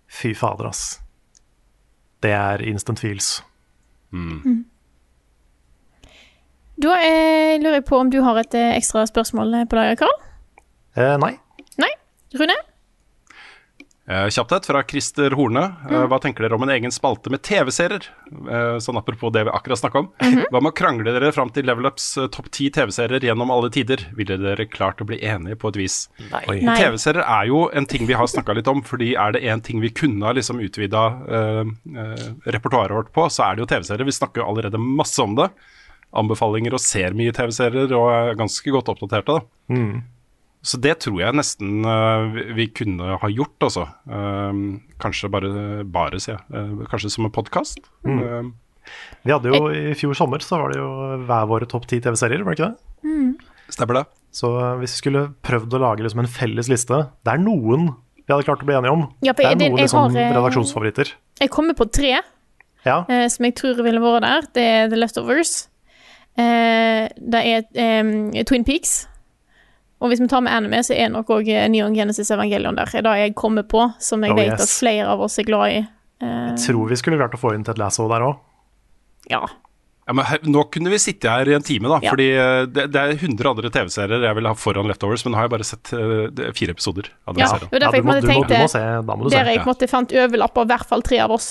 Speaker 4: Fy fader, ass. Det er instant feels.
Speaker 1: Da eh, lurer jeg på om du har et eh, ekstra spørsmål eh, på lager, Karl?
Speaker 4: Eh, nei.
Speaker 1: Nei? Rune?
Speaker 2: Eh, fra Christer Horne. Eh, hva tenker dere om en egen spalte med TV-serier? Eh, sånn apropos det vi akkurat snakka om. Hva med å krangle dere fram til Level Ups topp ti TV-serier gjennom alle tider? Ville dere klart å bli enige på et vis? TV-serier er jo en ting vi har snakka litt om, fordi er det én ting vi kunne ha liksom utvida uh, repertoaret vårt på, så er det jo TV-serier. Vi snakker jo allerede masse om det. Anbefalinger og ser mye TV-serier og er ganske godt oppdaterte. da. Så det tror jeg nesten eh, vi, kunne ha gjort, altså. Eh, kanskje bare, bare sier jeg. Eh, kanskje som en podkast.
Speaker 4: Vi hadde jo I fjor sommer så var det jo hver våre topp ti TV-serier, var det ikke det?
Speaker 2: stemmer det?
Speaker 4: Så hvis vi skulle prøvd å lage liksom en felles liste Det er noen vi hadde klart å bli enige om.
Speaker 1: Ja, for
Speaker 4: det er noen
Speaker 1: jeg
Speaker 4: liksom,
Speaker 1: har,
Speaker 4: redaksjonsfavoritter.
Speaker 1: Jeg kommer på tre
Speaker 4: Ja.
Speaker 1: eh, som jeg tror ville vært der. Det er The Leftovers. Eh, det er eh, Twin Peaks. Og hvis vi tar med anime, så er nok òg Neon Genesis Evangelion der. Det er det jeg kommer på, som jeg
Speaker 4: Oh,
Speaker 1: vet
Speaker 4: yes.
Speaker 1: at flere av oss er glad i. Jeg
Speaker 4: Tror vi skulle klart å få inn Ted Lasso der òg.
Speaker 1: ja.
Speaker 2: Ja, men her, nå kunne vi sitte her i en time, da.
Speaker 1: Ja.
Speaker 2: Fordi eh, det, det er 100 andre TV-serier jeg vil ha foran Leftovers, men nå har jeg bare sett uh, fire episoder av den
Speaker 1: Ja,
Speaker 2: serien.
Speaker 1: var derfor
Speaker 4: du,
Speaker 1: jeg en
Speaker 4: du, må, du må
Speaker 1: tenkte
Speaker 4: se. Da må du se.
Speaker 1: Der jeg på en måte fant overlapp av i hvert fall tre av oss.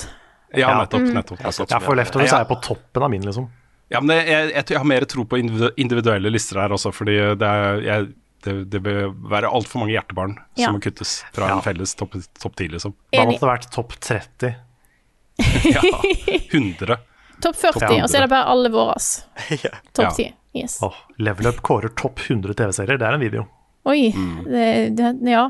Speaker 2: Ja,
Speaker 4: Ja.
Speaker 2: nettopp. nettopp, nettopp.
Speaker 4: Ja, for Leftovers er jeg på toppen av min, liksom.
Speaker 2: Ja, men jeg, jeg, jeg, jeg har mer tro på individuelle lister her også, fordi det, er, jeg, det, det bør være altfor mange hjertebarn
Speaker 1: Ja.
Speaker 2: som må kuttes fra
Speaker 4: Ja.
Speaker 2: en felles topp top 10, liksom.
Speaker 4: Da måtte det vært topp 30.
Speaker 2: Ja, 100.
Speaker 1: Topp 40,
Speaker 2: Topp
Speaker 1: og så er det bare alle våre.
Speaker 3: Ja.
Speaker 1: Topp
Speaker 2: Ja.
Speaker 1: 10. Yes.
Speaker 4: Oh, Level Up kårer topp 100 TV-serier. Det er en video.
Speaker 1: Oi.
Speaker 2: Mm.
Speaker 1: Det, det, ja.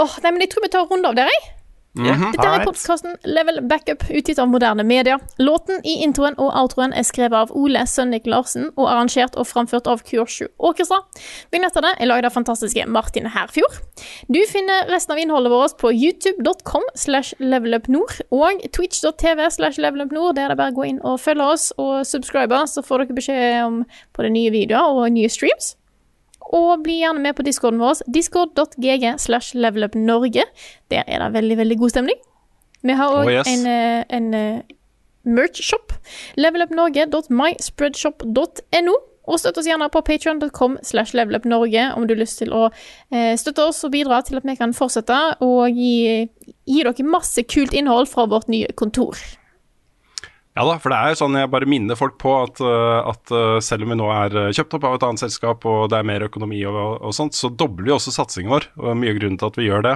Speaker 1: Oh, nei, men jeg tror vi tar en runde av dere, jeg. Dette er podkasten Level Backup, utgitt av moderne media. Låten i introen og outroen er skrevet av Ole Sønnik Larsen og arrangert og framført av Kursju Orkestra. Vignettene er laget av fantastiske Martin Herfjord. Du finner resten av innholdet vårt på youtube.com slash levelupnord og twitch.tv slash levelupnord. Der er det bare å gå inn og følge oss og subscribe, så får dere beskjed om både nye videoer og nye streams. Og bli gjerne med på discorden vår, discord.gg slash levelupnorge. Der er det veldig, veldig god stemning. Vi har òg
Speaker 2: Oh, yes.
Speaker 1: en, eh, en eh, merch-shop. Levelupnorge.myspreadshop.no. Og støtt oss gjerne på patreon.com slash levelupnorge om du har lyst til å eh, støtte oss og bidra til at vi kan fortsette og gi, gi dere masse kult innhold fra vårt nye kontor.
Speaker 2: Ja da, for det er jo sånn jeg bare minner folk på at, uh, at uh, selv om vi nå er uh, kjøpt opp av et annet selskap og det er mer økonomi og, og sånt, så dobler vi også satsingen vår. Og mye av grunnen til at vi gjør det,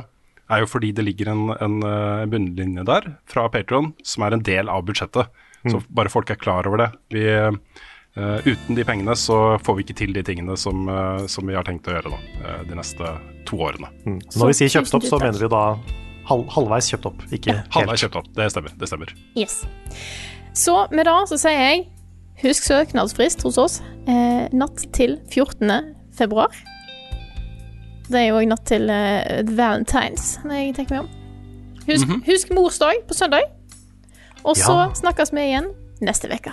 Speaker 2: er jo fordi det ligger en, en bunnlinje der fra Patron som er en del av budsjettet. Så bare folk er klar over det. Vi, uh, uten de pengene så får vi ikke til de tingene som, uh, som vi har tenkt å gjøre da, uh, de neste to årene.
Speaker 4: Mm. Når vi sier kjøpt opp, så mener vi da halv, halvveis kjøpt opp, ikke
Speaker 2: Halvveis
Speaker 4: helt.
Speaker 2: kjøpt opp, det stemmer. Det stemmer.
Speaker 1: Yes. Så med det så sier jeg husk søknadsfrist hos oss eh, natt til 14. februar. Det er jo òg natt til eh, Valentines, når jeg tenker meg om. Husk, husk morsdag på søndag. Og så
Speaker 4: Ja.
Speaker 1: snakkes vi igjen neste uke.